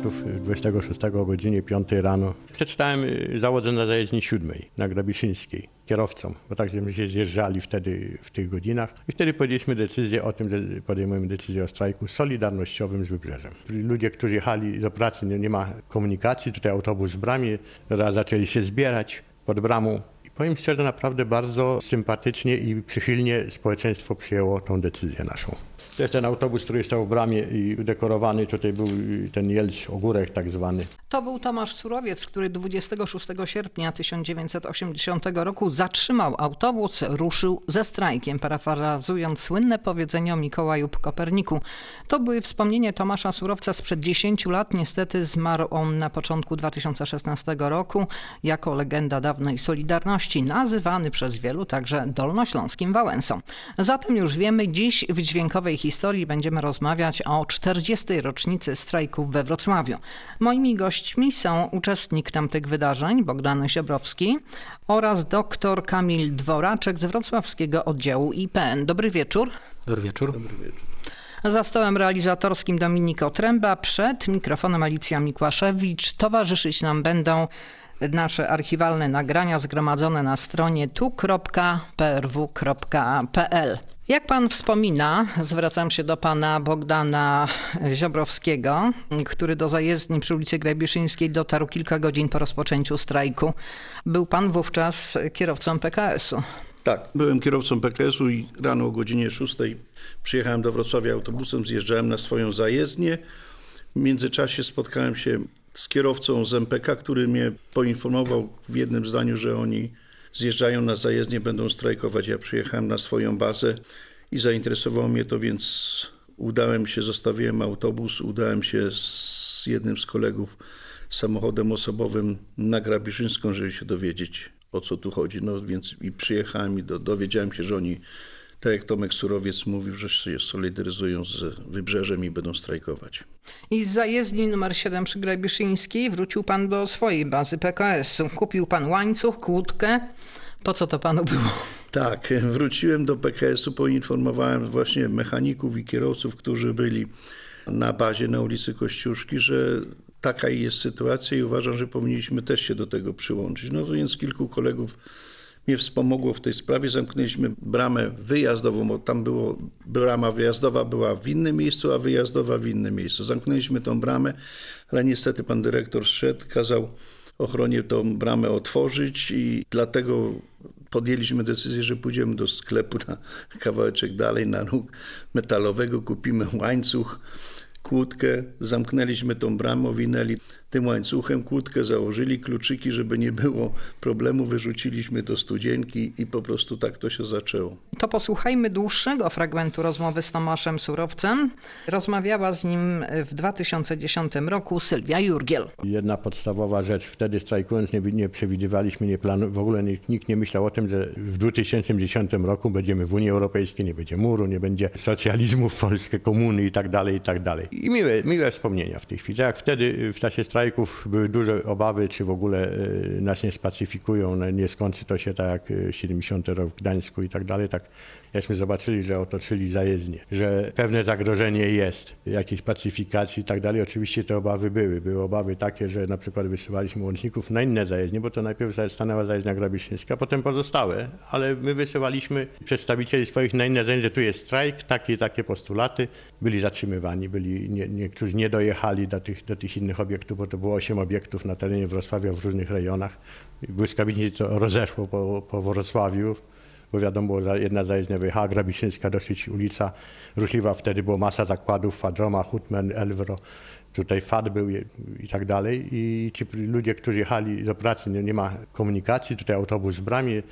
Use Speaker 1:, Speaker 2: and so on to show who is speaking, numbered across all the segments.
Speaker 1: 21 postulatów 26 o godzinie 5 rano. Przeczytałem y, załodze na zajezdni 7 na Grabiszyńskiej kierowcom, bo tak żeśmy się zjeżdżali wtedy w tych godzinach i wtedy podjęliśmy decyzję o tym, że podejmujemy decyzję o strajku solidarnościowym z Wybrzeżem. Ludzie, którzy jechali do pracy, nie, nie ma komunikacji, tutaj autobus w bramie, zaczęli się zbierać pod bramą i powiem szczerze, naprawdę bardzo sympatycznie i przychylnie społeczeństwo przyjęło tą decyzję naszą. To jest ten autobus, który stał w bramie i udekorowany. Tutaj był ten Jelcz Ogórek tak zwany.
Speaker 2: To był Tomasz Surowiec, który 26 sierpnia 1980 roku zatrzymał autobus, ruszył ze strajkiem, parafrazując słynne powiedzenie o Mikołaju Koperniku. To były wspomnienie Tomasza Surowca sprzed 10 lat. Niestety zmarł on na początku 2016 roku jako legenda dawnej Solidarności, nazywany przez wielu także Dolnośląskim Wałęsą. Zatem już wiemy, dziś w dźwiękowej historii będziemy rozmawiać o 40. rocznicy strajków we Wrocławiu. Moimi gośćmi są uczestnik tamtych wydarzeń, Bogdan Siebrowski oraz dr Kamil Dworaczek z wrocławskiego oddziału IPN. Dobry wieczór.
Speaker 3: Dobry wieczór.
Speaker 2: Za stołem realizatorskim Dominik Otręba, przed mikrofonem Alicja Mikłaszewicz. Towarzyszyć nam będą nasze archiwalne nagrania zgromadzone na stronie tu.prw.pl. Jak pan wspomina, zwracam się do pana Bogdana Ziobrowskiego, który do zajezdni przy ulicy Grabiszyńskiej dotarł kilka godzin po rozpoczęciu strajku. Był pan wówczas kierowcą PKS-u.
Speaker 3: Tak, byłem kierowcą PKS-u i rano o godzinie 6 przyjechałem do Wrocławia autobusem, zjeżdżałem na swoją zajezdnię. W międzyczasie spotkałem się z kierowcą z MPK, który mnie poinformował w jednym zdaniu, że oni zjeżdżają na zajezdnię, będą strajkować. Ja przyjechałem na swoją bazę i zainteresowało mnie to, więc udałem się, zostawiłem autobus, udałem się z jednym z kolegów samochodem osobowym na Grabiszyńską, żeby się dowiedzieć, o co tu chodzi. No więc i przyjechałem i do, dowiedziałem się, że oni, tak jak Tomek Surowiec mówił, że się solidaryzują z Wybrzeżem i będą strajkować.
Speaker 2: I z zajezdni numer 7 przy Grabiszyńskiej wrócił pan do swojej bazy PKS-u. Kupił pan łańcuch, kłódkę. Po co to panu było?
Speaker 3: Tak, wróciłem do PKS-u, poinformowałem właśnie mechaników i kierowców, którzy byli na bazie na ulicy Kościuszki, że taka jest sytuacja i uważam, że powinniśmy też się do tego przyłączyć. No więc kilku kolegów mnie wspomogło w tej sprawie. Zamknęliśmy bramę wyjazdową, bo tam było, brama wyjazdowa była w innym miejscu, a wyjazdowa w innym miejscu. Zamknęliśmy tą bramę, ale niestety pan dyrektor zszedł, kazał ochronie tą bramę otworzyć i dlatego podjęliśmy decyzję, że pójdziemy do sklepu na kawałeczek dalej, na róg metalowego, kupimy łańcuch, kłódkę, zamknęliśmy tą bramę, owinęli tym łańcuchem kłódkę, założyli kluczyki, żeby nie było problemu, wyrzuciliśmy do studzienki i po prostu tak to się zaczęło.
Speaker 2: To posłuchajmy dłuższego fragmentu rozmowy z Tomaszem Surowcem. Rozmawiała z nim w 2010 roku Sylwia Jurgiel.
Speaker 1: Jedna podstawowa rzecz, wtedy strajkując nie, nie przewidywaliśmy, nie planu, w ogóle nikt, nikt nie myślał o tym, że w 2010 roku będziemy w Unii Europejskiej, nie będzie muru, nie będzie socjalizmu w Polsce, komuny i tak dalej, i tak dalej. I miłe, miłe wspomnienia w tej chwili. Jak wtedy w czasie strajków były duże obawy, czy w ogóle e, nas nie spacyfikują, no, nie skończy to się tak jak 70 rok w Gdańsku i tak dalej. Tak jakśmy zobaczyli, że otoczyli zajezdnie, że pewne zagrożenie jest, jakiejś pacyfikacji i tak dalej. Oczywiście te obawy były. Były obawy takie, że na przykład wysyłaliśmy łączników na inne zajezdnie, bo to najpierw stanęła zajezdnia Grabiszyńska, potem pozostałe, ale my wysyłaliśmy przedstawicieli swoich na inne zajezdnie, tu jest strajk, takie takie postulaty. Byli zatrzymywani, byli, nie, niektórzy nie dojechali do tych, do tych innych obiektów, bo to było osiem obiektów na terenie Wrocławia w różnych rejonach. Błyskawicznie to rozeszło po, po Wrocławiu bo wiadomo, jedna zajezdnia wyjechała, Grabiszyńska, dosyć ulica ruchliwa, wtedy było masa zakładów, Fadroma, Hutman, Elwro, tutaj FAD był i, i tak dalej i ci ludzie, którzy jechali do pracy, nie, nie ma komunikacji, tutaj autobus w bramie,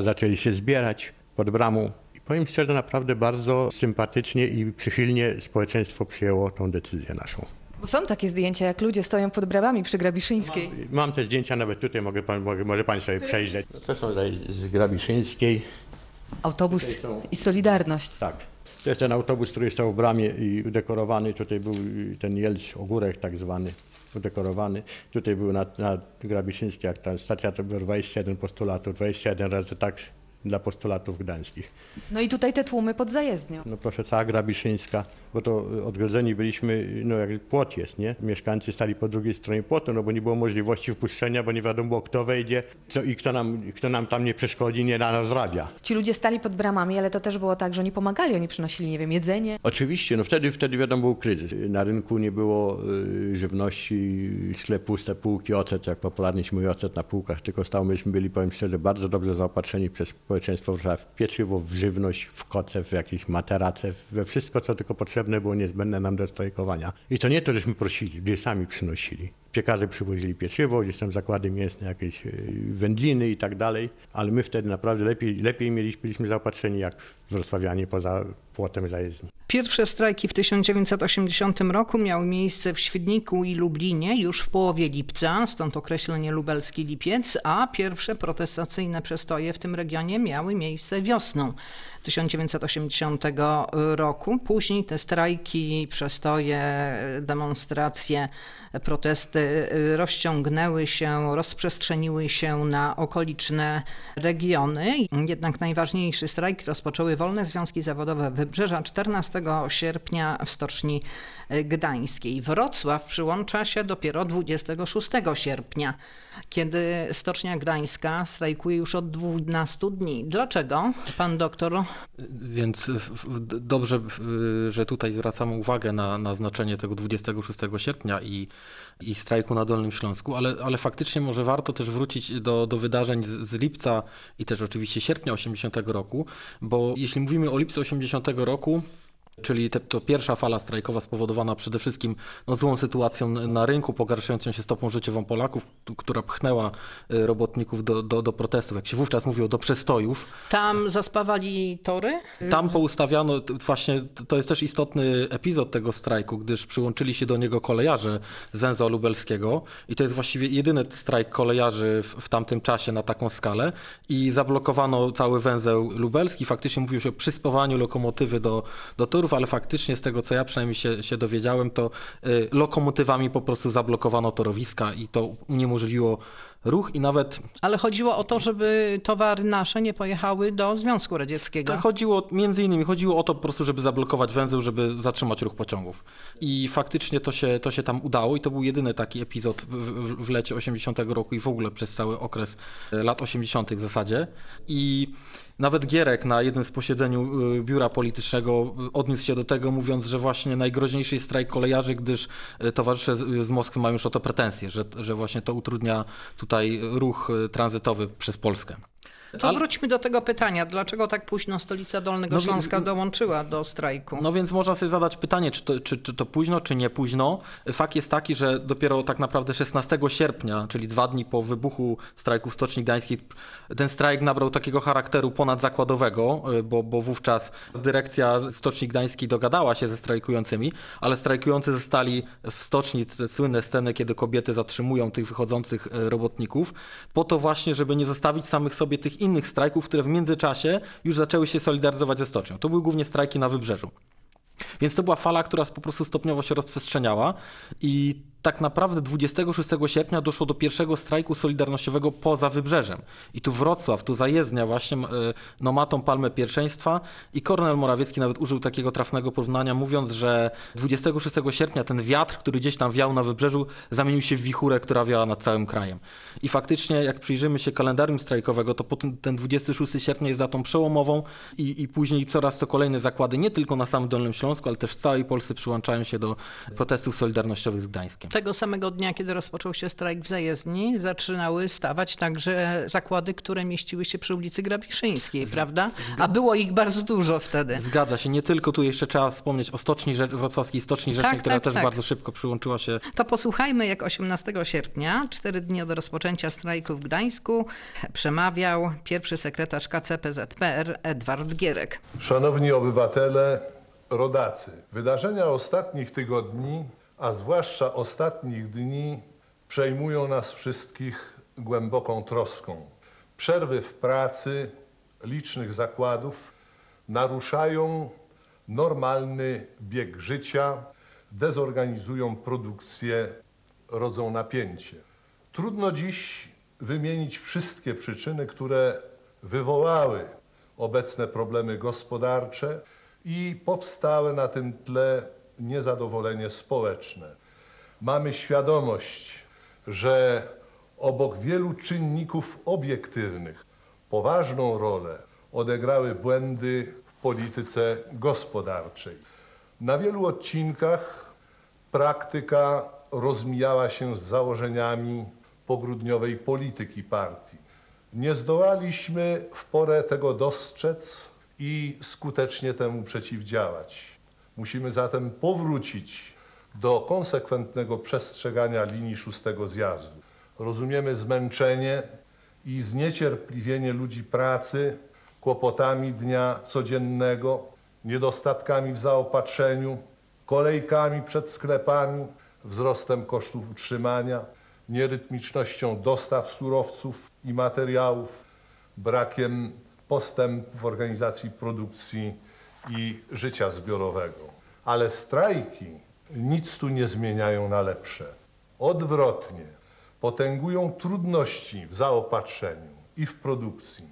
Speaker 1: zaczęli się zbierać pod bramą i powiem szczerze, naprawdę bardzo sympatycznie i przychylnie społeczeństwo przyjęło tą decyzję naszą.
Speaker 4: Są takie zdjęcia, jak ludzie stoją pod bramami przy Grabiszyńskiej.
Speaker 1: Mam, mam te zdjęcia nawet tutaj, mogę pan, mogę, może pan sobie przejrzeć. To są z, z Grabiszyńskiej.
Speaker 4: Autobus
Speaker 1: są-
Speaker 4: i Solidarność.
Speaker 1: Tak. To jest ten autobus, który stał w bramie i udekorowany. Tutaj był ten Jelcz Ogórek tak zwany, udekorowany. Tutaj był na, na Grabiszyńskiej, jak ta stacja to było 21 postulatów, 21 razy tak dla postulatów gdańskich.
Speaker 4: No i tutaj te tłumy pod zajezdnią.
Speaker 1: No proszę, cała Grabiszyńska, bo to odgrodzeni byliśmy, no jak płot jest, nie? Mieszkańcy stali po drugiej stronie płotu, no bo nie było możliwości wpuszczenia, bo nie wiadomo było, kto wejdzie co, i kto nam, kto nam tam nie przeszkodzi, nie na nas rabia.
Speaker 4: Ci ludzie stali pod bramami, ale to też było tak, że oni pomagali, oni przynosili, nie wiem, jedzenie.
Speaker 1: Oczywiście, no wtedy, wtedy wiadomo był kryzys. Na rynku nie było y, żywności, sklep puste półki, ocet, jak popularnie się mówi, ocet na półkach, tylko stał, myśmy byli, powiem szczerze, bardzo dobrze zaopatrzeni przez społeczeństwo w pieczywo, w żywność, w koce, w jakieś materace, we wszystko, co tylko potrzebne było niezbędne nam do strajkowania. I to nie to, żeśmy prosili, ludzie sami przynosili. Piekarze przywozili pieczywo, gdzieś tam zakłady mięsne, jakieś y, wędliny i tak dalej, ale my wtedy naprawdę lepiej, lepiej mieliśmy, byliśmy zaopatrzeni jak wrocławianie poza płotem zajezdni.
Speaker 2: Pierwsze strajki w 1980 roku miały miejsce w Świdniku i Lublinie już w połowie lipca, stąd określenie lubelski lipiec, a pierwsze protestacyjne przestoje w tym regionie miały miejsce wiosną 1980 roku. Później te strajki, przestoje, demonstracje, protesty rozciągnęły się, rozprzestrzeniły się na okoliczne regiony. Jednak najważniejszy strajk rozpoczęły Wolne Związki Zawodowe Wybrzeża 14 sierpnia w Stoczni Gdańskiej. Wrocław przyłącza się dopiero 26 sierpnia, kiedy Stocznia Gdańska strajkuje już od 12 dni. Dlaczego, pan doktor?
Speaker 5: Więc dobrze, że tutaj zwracamy uwagę na, na znaczenie tego 26 sierpnia i, i strajku na Dolnym Śląsku, ale, ale faktycznie może warto też wrócić do, do wydarzeń z, z lipca i też oczywiście sierpnia 80 roku, bo jeśli mówimy o lipcu 80 roku, Czyli te, to pierwsza fala strajkowa spowodowana przede wszystkim no, złą sytuacją na rynku, pogarszającą się stopą życiową Polaków, która pchnęła y, robotników do, do, do protestów, jak się wówczas mówiło, do przestojów.
Speaker 2: Tam zaspawali tory?
Speaker 5: Tam poustawiano, właśnie to jest też istotny epizod tego strajku, gdyż przyłączyli się do niego kolejarze z węzła lubelskiego i to jest właściwie jedyny strajk kolejarzy w, w tamtym czasie na taką skalę i zablokowano cały węzeł lubelski. Faktycznie mówiło się o przyspawaniu lokomotywy do, do torów, ale faktycznie z tego, co ja przynajmniej się, się dowiedziałem, to y, lokomotywami po prostu zablokowano torowiska i to uniemożliwiło ruch i nawet
Speaker 2: Ale chodziło o to, żeby towary nasze nie pojechały do Związku Radzieckiego.
Speaker 5: Tak, chodziło między innymi chodziło o to po prostu, żeby zablokować węzeł, żeby zatrzymać ruch pociągów. I faktycznie to się, to się tam udało i to był jedyny taki epizod w, w, lecie 80 roku i w ogóle przez cały okres e, lat 80 w zasadzie. I nawet Gierek na jednym z posiedzeniu y, biura politycznego y, odniósł się do tego, mówiąc, że właśnie najgroźniejszy jest strajk kolejarzy, gdyż towarzysze z, Moskwy mają już o to pretensje, że, że właśnie to utrudnia tutaj ruch tranzytowy przez Polskę.
Speaker 2: To
Speaker 5: Ale-
Speaker 2: wróćmy do tego pytania. Dlaczego tak późno stolica Dolnego
Speaker 5: No
Speaker 2: Śląska dołączyła do strajku?
Speaker 5: No więc można sobie zadać pytanie, czy to, czy, czy to późno, czy nie późno. Fakt jest taki, że dopiero tak naprawdę 16 sierpnia, czyli dwa dni po wybuchu strajku w Stoczni Gdańskiej, ten strajk nabrał takiego charakteru ponadzakładowego, y, bo, bo wówczas dyrekcja Stoczni Gdańskiej dogadała się ze strajkującymi, ale strajkujący zostali w stoczni, słynne sceny, kiedy kobiety zatrzymują tych wychodzących y, robotników, po to właśnie, żeby nie zostawić samych sobie tych innych strajków, które w międzyczasie już zaczęły się solidaryzować ze stocznią. To były głównie strajki na wybrzeżu. Więc to była fala, która po prostu stopniowo się rozprzestrzeniała i tak naprawdę 26 sierpnia doszło do pierwszego strajku solidarnościowego poza wybrzeżem. I tu Wrocław, tu zajezdnia właśnie e, no, ma tą palmę pierwszeństwa i Kornel Morawiecki nawet użył takiego trafnego porównania, mówiąc, że 26 sierpnia ten wiatr, który gdzieś tam wiał na wybrzeżu, zamienił się w wichurę, która wiała nad całym krajem. I faktycznie, jak przyjrzymy się kalendarium strajkowego, to ten 26 sierpnia jest datą przełomową i, i później coraz co kolejne zakłady, nie tylko na samym Dolnym Śląsku, ale też w całej Polsce przyłączają się do protestów solidarnościowych z Gdańskiem.
Speaker 2: Tego samego dnia, kiedy rozpoczął się strajk w zajezdni, zaczynały stawać także zakłady, które mieściły się przy ulicy Grabiszyńskiej, prawda? A było ich bardzo dużo wtedy.
Speaker 5: Zgadza się, nie tylko tu jeszcze trzeba wspomnieć o Stoczni Rzecz, Wrocławskiej Stoczni Rzecznej,
Speaker 2: Tak,
Speaker 5: która
Speaker 2: tak,
Speaker 5: też
Speaker 2: tak.
Speaker 5: bardzo szybko przyłączyła się
Speaker 2: To posłuchajmy, jak 18 sierpnia, cztery dni od rozpoczęcia strajku w Gdańsku, przemawiał pierwszy sekretarz KCPZPR Edward Gierek.
Speaker 6: Szanowni obywatele, rodacy, wydarzenia ostatnich tygodni, a zwłaszcza ostatnich dni, przejmują nas wszystkich głęboką troską. Przerwy w pracy licznych zakładów naruszają normalny bieg życia, dezorganizują produkcję, rodzą napięcie. Trudno dziś wymienić wszystkie przyczyny, które wywołały obecne problemy gospodarcze i powstałe na tym tle niezadowolenie społeczne. Mamy świadomość, że obok wielu czynników obiektywnych poważną rolę odegrały błędy w polityce gospodarczej. Na wielu odcinkach praktyka rozmijała się z założeniami pogrudniowej polityki partii. Nie zdołaliśmy w porę tego dostrzec i skutecznie temu przeciwdziałać. Musimy zatem powrócić do konsekwentnego przestrzegania linii szóstego zjazdu. Rozumiemy zmęczenie i zniecierpliwienie ludzi pracy kłopotami dnia codziennego, niedostatkami w zaopatrzeniu, kolejkami przed sklepami, wzrostem kosztów utrzymania, nierytmicznością dostaw surowców i materiałów, brakiem postępu w organizacji produkcji i życia zbiorowego. Ale strajki nic tu nie zmieniają na lepsze. Odwrotnie, potęgują trudności w zaopatrzeniu i w produkcji,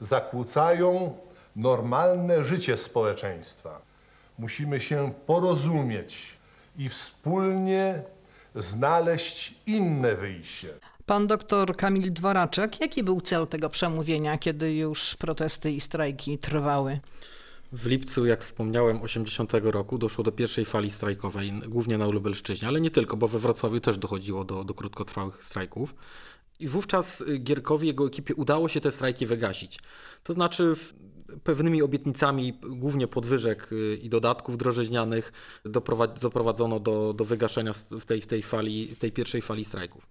Speaker 6: zakłócają normalne życie społeczeństwa. Musimy się porozumieć i wspólnie znaleźć inne wyjście.
Speaker 2: Pan doktor Kamil Dworaczek, jaki był cel tego przemówienia, kiedy już protesty i strajki trwały?
Speaker 5: W lipcu, jak wspomniałem, 80 roku doszło do pierwszej fali strajkowej, głównie na Lubelszczyźnie, ale nie tylko, bo we Wrocławiu też dochodziło do, do krótkotrwałych strajków. I wówczas y, Gierkowi i jego ekipie udało się te strajki wygasić. To znaczy pewnymi obietnicami, głównie podwyżek y, i dodatków drożyźnianych, doprowadz- doprowadzono do, do wygaszenia w tej, w tej, fali, tej pierwszej fali strajków.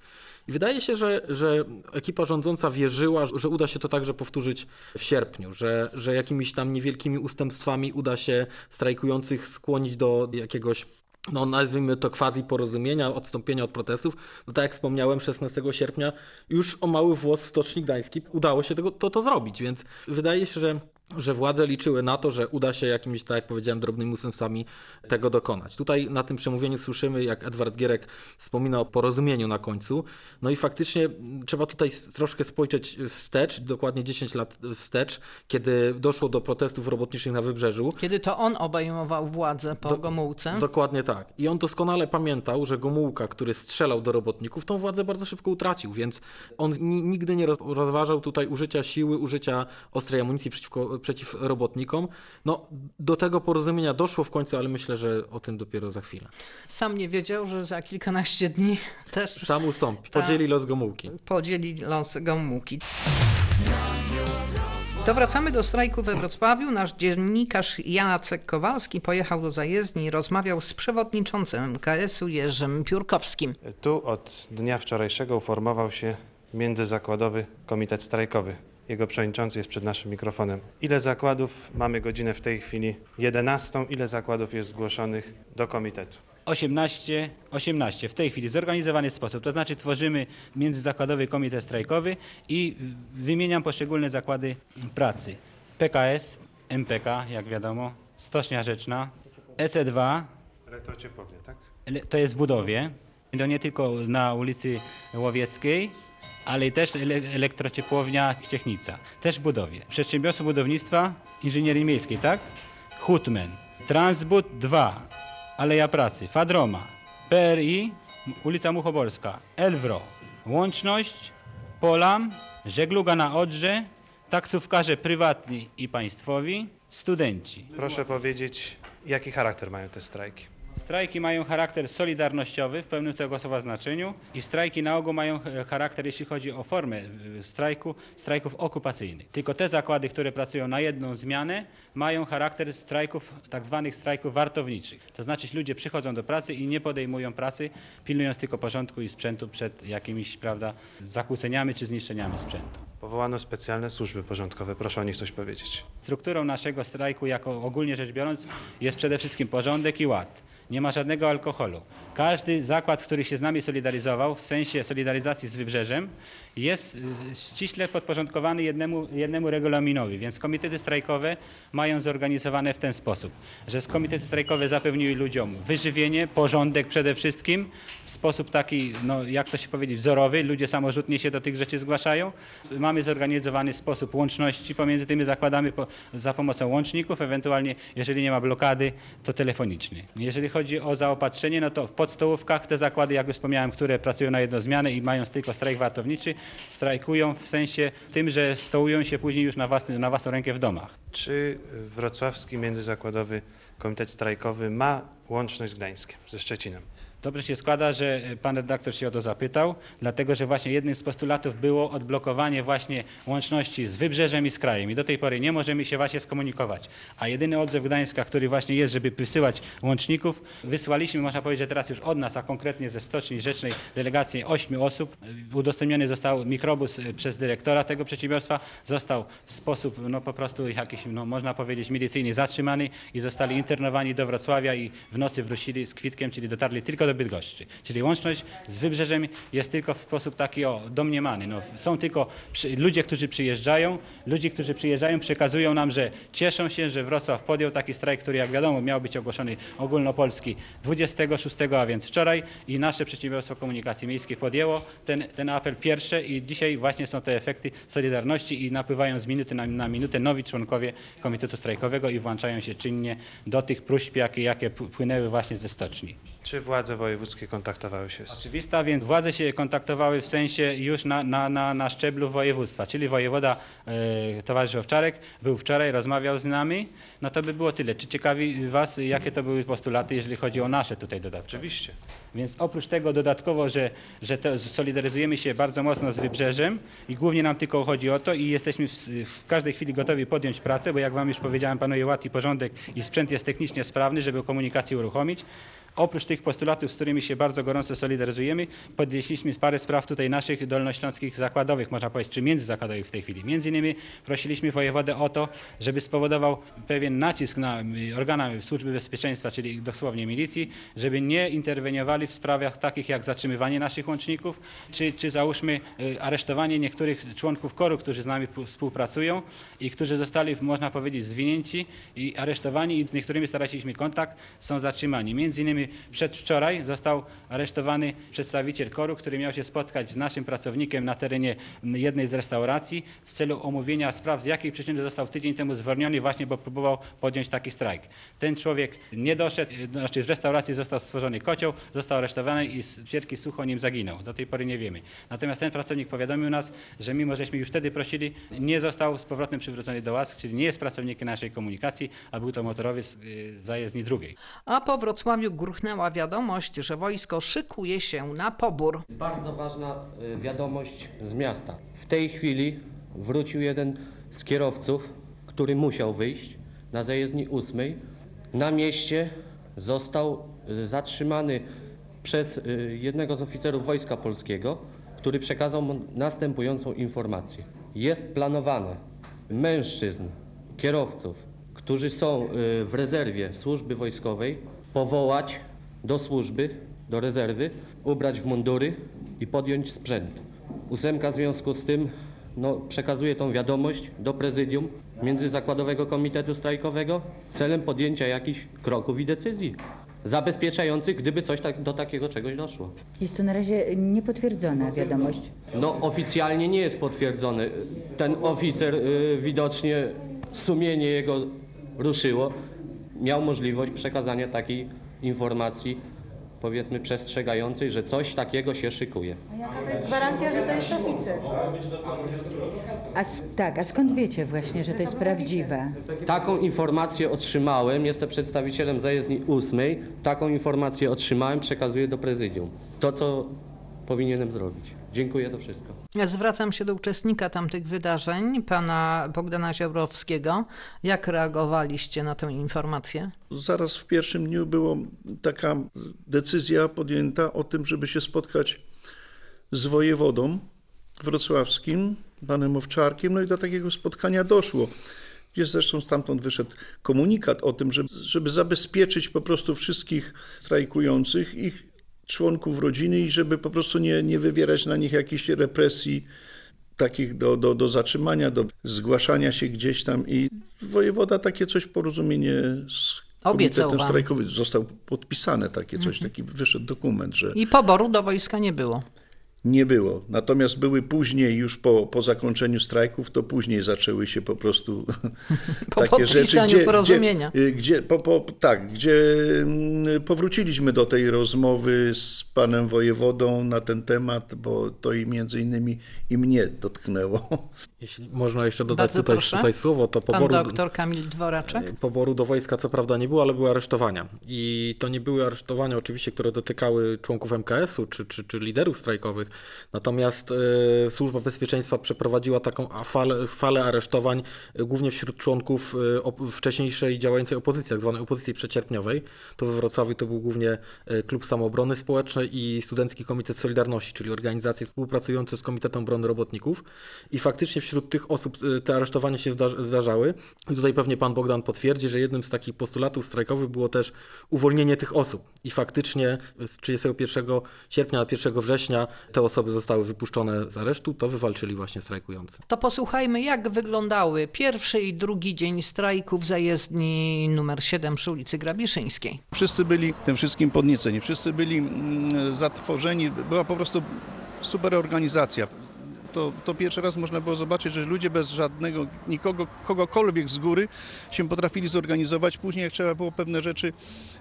Speaker 5: I wydaje się, że, że ekipa rządząca wierzyła, że uda się to także powtórzyć w sierpniu, że, że jakimiś tam niewielkimi ustępstwami uda się strajkujących skłonić do jakiegoś no nazwijmy to quasi porozumienia, odstąpienia od protestów. No tak jak wspomniałem, 16 sierpnia już o mały włos w Stoczni Gdańskiej udało się tego, to, to zrobić, więc wydaje się, że, że władze liczyły na to, że uda się jakimiś, tak jak powiedziałem, drobnymi ustępstwami tego dokonać. Tutaj na tym przemówieniu słyszymy, jak Edward Gierek wspomina o porozumieniu na końcu. No i faktycznie trzeba tutaj troszkę spojrzeć wstecz, dokładnie 10 lat wstecz, kiedy doszło do protestów robotniczych na Wybrzeżu.
Speaker 2: Kiedy to on obejmował władzę po
Speaker 5: Do-
Speaker 2: Gomułce?
Speaker 5: Dokładnie tak. I on doskonale pamiętał, że Gomułka, który strzelał do robotników, tą władzę bardzo szybko utracił, więc on ni- nigdy nie roz- rozważał tutaj użycia siły, użycia ostrej amunicji przeciwko, przeciw robotnikom. No, do tego porozumienia doszło w końcu, ale myślę, że o tym dopiero za chwilę.
Speaker 2: Sam nie wiedział, że za kilkanaście dni też
Speaker 5: Sam ustąpi, podzieli los Gomułki.
Speaker 2: podzieli los Gomułki. To wracamy do strajku we Wrocławiu. Nasz dziennikarz Jacek Kowalski pojechał do zajezdni i rozmawiał z przewodniczącym MKS-u Jerzym Piórkowskim.
Speaker 7: Tu od dnia wczorajszego uformował się Międzyzakładowy Komitet Strajkowy. Jego przewodniczący jest przed naszym mikrofonem. Ile zakładów? Mamy godzinę w tej chwili 11. Ile zakładów jest zgłoszonych do komitetu?
Speaker 8: 18, 18 w tej chwili zorganizowany sposób. To znaczy tworzymy międzyzakładowy komitet strajkowy i wymieniam poszczególne zakłady pracy. PKS, MPK, jak wiadomo, Stocznia Rzeczna, EC2,
Speaker 7: Elektrociepłownia, tak?
Speaker 8: to jest w budowie. To nie tylko na ulicy Łowieckiej, ale też ele- elektrociepłownia Ciechnica, też w budowie. Przedsiębiorstwo budownictwa inżynierii miejskiej, tak? Hutmen, Transbud 2, Aleja Pracy, Fadroma, PRI, ulica Muchobolska, Elwro, Łączność, Polam, Żegluga na Odrze, taksówkarze prywatni i państwowi, studenci.
Speaker 7: Proszę powiedzieć, jaki charakter mają te strajki?
Speaker 8: Strajki mają charakter solidarnościowy w pełnym tego słowa znaczeniu i strajki na ogół mają e, charakter, jeśli chodzi o formę e, strajku, strajków okupacyjnych. Tylko te zakłady, które pracują na jedną zmianę, mają charakter strajków, tak zwanych strajków wartowniczych. To znaczy ludzie przychodzą do pracy i nie podejmują pracy, pilnując tylko porządku i sprzętu przed jakimiś, prawda, zakłóceniami czy zniszczeniami sprzętu.
Speaker 7: Powołano specjalne służby porządkowe. Proszę o nich coś powiedzieć.
Speaker 8: Strukturą naszego strajku, jako ogólnie rzecz biorąc, jest przede wszystkim porządek i ład. Nie ma żadnego alkoholu. Każdy zakład, który się z nami solidaryzował, w sensie solidaryzacji z Wybrzeżem, jest y, ściśle podporządkowany jednemu, jednemu regulaminowi, więc komitety strajkowe mają zorganizowane w ten sposób, że komitety strajkowe zapewniły ludziom wyżywienie, porządek przede wszystkim, w sposób taki, no, jak to się powiedzieć, wzorowy, ludzie samorzutnie się do tych rzeczy zgłaszają. Mamy zorganizowany sposób łączności pomiędzy tymi zakładami po, za pomocą łączników, ewentualnie jeżeli nie ma blokady, to telefoniczny. Jeżeli chodzi o zaopatrzenie, no to w podstołówkach te zakłady, jak już wspomniałem, które pracują na jedną zmianę i mają tylko strajk wartowniczy, strajkują w sensie tym, że stołują się później już na, własny, na własną rękę w domach.
Speaker 7: Czy Wrocławski Międzyzakładowy Komitet Strajkowy ma łączność z Gdańskiem, ze Szczecinem?
Speaker 8: Dobrze się składa, że pan redaktor się o to zapytał, dlatego że właśnie jednym z postulatów było odblokowanie właśnie łączności z Wybrzeżem i z krajem i do tej pory nie możemy się właśnie skomunikować. A jedyny odzew Gdańska, który właśnie jest, żeby wysyłać łączników, wysłaliśmy, można powiedzieć, że teraz już od nas, a konkretnie ze Stoczni Rzecznej delegacji ośmiu osób. Udostępniony został mikrobus e, przez dyrektora tego przedsiębiorstwa, został w sposób no po prostu jakiś, no można powiedzieć, milicyjnie zatrzymany i zostali internowani do Wrocławia i w nocy wrócili z kwitkiem, czyli dotarli tylko do Bydgoszczy. Czyli łączność z Wybrzeżem jest tylko w sposób taki o, domniemany. No, są tylko przy, ludzie, którzy przyjeżdżają, ludzie, którzy przyjeżdżają przekazują nam, że cieszą się, że Wrocław podjął taki strajk, który jak wiadomo miał być ogłoszony ogólnopolski 26, a więc wczoraj i nasze przedsiębiorstwo komunikacji miejskiej podjęło ten, ten apel pierwsze i dzisiaj właśnie są te efekty Solidarności i napływają z minuty na, na minutę nowi członkowie Komitetu Strajkowego i włączają się czynnie do tych próśb, jakie, jakie płynęły właśnie ze stoczni.
Speaker 7: Czy władze wojewódzkie kontaktowały się z...
Speaker 8: Oczywista, więc władze się kontaktowały w sensie już na, na, na, na szczeblu województwa, czyli wojewoda e, towarzysz Owczarek był wczoraj, rozmawiał z nami, no to by było tyle. Czy ciekawi Was, jakie to były postulaty, jeżeli chodzi o nasze tutaj dodatki?
Speaker 7: Oczywiście.
Speaker 8: Więc oprócz tego dodatkowo, że, że to solidaryzujemy się bardzo mocno z Wybrzeżem i głównie nam tylko chodzi o to i jesteśmy w, w każdej chwili gotowi podjąć pracę, bo jak Wam już powiedziałem, panuje ład i porządek i sprzęt jest technicznie sprawny, żeby komunikację uruchomić. Oprócz tych postulatów, z którymi się bardzo gorąco solidaryzujemy, podnieśliśmy parę spraw tutaj naszych dolnośląskich zakładowych, można powiedzieć, czy międzyzakładowych w tej chwili. Między innymi prosiliśmy wojewodę o to, żeby spowodował pewien nacisk na y, organa Służby Bezpieczeństwa, czyli dosłownie milicji, żeby nie interweniowali w sprawach takich jak zatrzymywanie naszych łączników, czy, czy załóżmy y, aresztowanie niektórych członków koru, którzy z nami współpracują i którzy zostali, można powiedzieć, zwinięci i aresztowani i z niektórymi straciliśmy kontakt, są zatrzymani. Między innymi przedwczoraj został aresztowany przedstawiciel koru, który miał się spotkać z naszym pracownikiem na terenie jednej z restauracji w celu omówienia spraw, z jakiej przyczyny został tydzień temu zwolniony właśnie, bo próbował podjąć taki strajk. Ten człowiek nie doszedł, y, znaczy w restauracji został stworzony kocioł, został aresztowany i z wielki sucho nim zaginął. Do tej pory nie wiemy. Natomiast ten pracownik powiadomił nas, że mimo żeśmy już wtedy prosili, nie został z powrotem przywrócony do łask, czyli nie jest pracownikiem naszej komunikacji, a był to motorowiec z zajezdni drugiej.
Speaker 2: A po Wrocławiu gruchnęła wiadomość, że wojsko szykuje się na pobór.
Speaker 9: Bardzo ważna y, wiadomość z miasta. W tej chwili wrócił jeden z kierowców, który musiał wyjść na zajezdni ósmej. Na mieście został y, zatrzymany przez y, jednego z oficerów Wojska Polskiego, który przekazał mu następującą informację. Jest planowane mężczyzn, kierowców, którzy są w rezerwie służby wojskowej, powołać do służby, do rezerwy, ubrać w mundury i podjąć sprzęt. Ósemka w związku z tym no, przekazuje tą wiadomość do prezydium Międzyzakładowego Komitetu Strajkowego celem podjęcia jakichś kroków i decyzji zabezpieczających, gdyby coś tak, do takiego czegoś doszło.
Speaker 10: Jest to na razie niepotwierdzona wiadomość.
Speaker 9: No oficjalnie nie jest potwierdzony. Ten oficer y, widocznie sumienie jego ruszyło. Miał możliwość przekazania takiej informacji powiedzmy przestrzegającej, że coś takiego się szykuje.
Speaker 10: To jest gwarancja, że to jest oficer. A, s- tak, a skąd wiecie właśnie, że to jest prawdziwe?
Speaker 9: Taką informację otrzymałem, jestem przedstawicielem zajezdni ósmej, taką informację otrzymałem, przekazuję do prezydium. To, co powinienem zrobić. Dziękuję, to wszystko.
Speaker 2: Zwracam się do uczestnika tamtych wydarzeń, pana Bogdana Ziobrowskiego. Jak reagowaliście na tę informację?
Speaker 3: Zaraz w pierwszym dniu była taka decyzja podjęta o tym, żeby się spotkać z wojewodą wrocławskim, panem Owczarkiem, no i do takiego spotkania doszło. gdzie zresztą stamtąd wyszedł komunikat o tym, żeby, żeby zabezpieczyć po prostu wszystkich strajkujących, ich członków rodziny i żeby po prostu nie, nie wywierać na nich jakichś represji takich do, do, do zatrzymania, do zgłaszania się gdzieś tam i wojewoda takie coś porozumienie z komitetem strajkowym. Został podpisane takie coś, taki wyszedł dokument, że
Speaker 2: I poboru do wojska nie było.
Speaker 3: Nie było. Natomiast były później, już po, po zakończeniu strajków, to później zaczęły się po prostu
Speaker 2: Po podpisaniu porozumienia.
Speaker 3: Gdzie, y, gdzie, po, po, tak, gdzie mm, powróciliśmy do tej rozmowy z panem wojewodą na ten temat, bo to i między innymi i mnie dotknęło.
Speaker 5: Jeśli można jeszcze dodać
Speaker 2: Bardzo
Speaker 5: tutaj,
Speaker 2: proszę.
Speaker 5: tutaj słowo, to
Speaker 2: Pan
Speaker 5: poboru,
Speaker 2: doktor Kamil Dworaczek.
Speaker 5: poboru do wojska co prawda nie było, ale były aresztowania. I to nie były aresztowania oczywiście, które dotykały członków MKS-u czy, czy, czy liderów strajkowych. Natomiast e, Służba Bezpieczeństwa przeprowadziła taką falę, falę aresztowań e, głównie wśród członków e, op- wcześniejszej działającej opozycji, tak zwanej opozycji przecierpniowej. To we Wrocławiu to był głównie e, Klub Samoobrony Społecznej i Studencki Komitet Solidarności, czyli organizacje współpracujące z Komitetem Obrony Robotników. I faktycznie wśród tych osób e, te aresztowania się zda- zdarzały. I tutaj pewnie pan Bogdan potwierdzi, że jednym z takich postulatów strajkowych było też uwolnienie tych osób. I faktycznie z 31 sierpnia na 1 września te osoby zostały wypuszczone z aresztu, to wywalczyli właśnie strajkujący.
Speaker 2: To posłuchajmy, jak wyglądały pierwszy i drugi dzień strajku w zajezdni numer 7 przy ulicy Grabiszyńskiej.
Speaker 3: Wszyscy byli tym wszystkim podnieceni, wszyscy byli mm, zatworzeni, była po prostu super organizacja. To, to pierwszy raz można było zobaczyć, że ludzie bez żadnego, nikogo, kogokolwiek z góry się potrafili zorganizować. Później jak trzeba było pewne rzeczy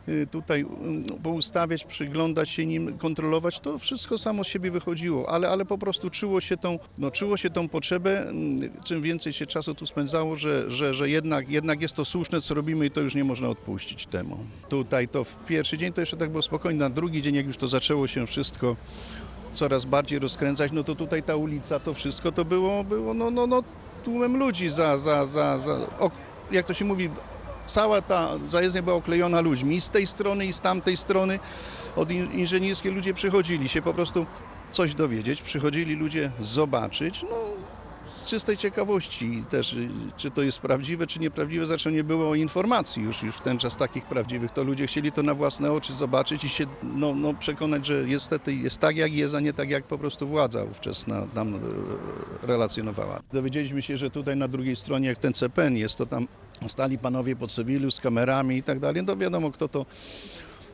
Speaker 3: y, tutaj mm, poustawiać, przyglądać się nim, kontrolować, to wszystko samo z siebie wychodziło, ale, ale po prostu czuło się tą, no, czuło się tą potrzebę, mm, czym więcej się czasu tu spędzało, że, że, że jednak, jednak jest to słuszne, co robimy i to już nie można odpuścić temu. Tutaj to w pierwszy dzień to jeszcze tak było spokojnie, na drugi dzień jak już to zaczęło się wszystko coraz bardziej rozkręcać, no to tutaj ta ulica, to wszystko to było, było no, no, no tłumem ludzi za, za, za, za ok, jak to się mówi, cała ta zajezdnia była oklejona ludźmi z tej strony i z tamtej strony. Od in- inżynierskiej ludzie przychodzili się po prostu coś dowiedzieć, przychodzili ludzie zobaczyć, no z czystej ciekawości też, y, czy to jest prawdziwe, czy nieprawdziwe, zresztą nie było informacji już, już w ten czas takich prawdziwych, to ludzie chcieli to na własne oczy zobaczyć i się no, no, przekonać, że niestety jest tak jak jest, a nie tak jak po prostu władza ówczesna nam e, relacjonowała. Dowiedzieliśmy się, że tutaj na drugiej stronie, jak ten CPN jest, to tam stali panowie po cywilu z kamerami i tak dalej, no wiadomo kto to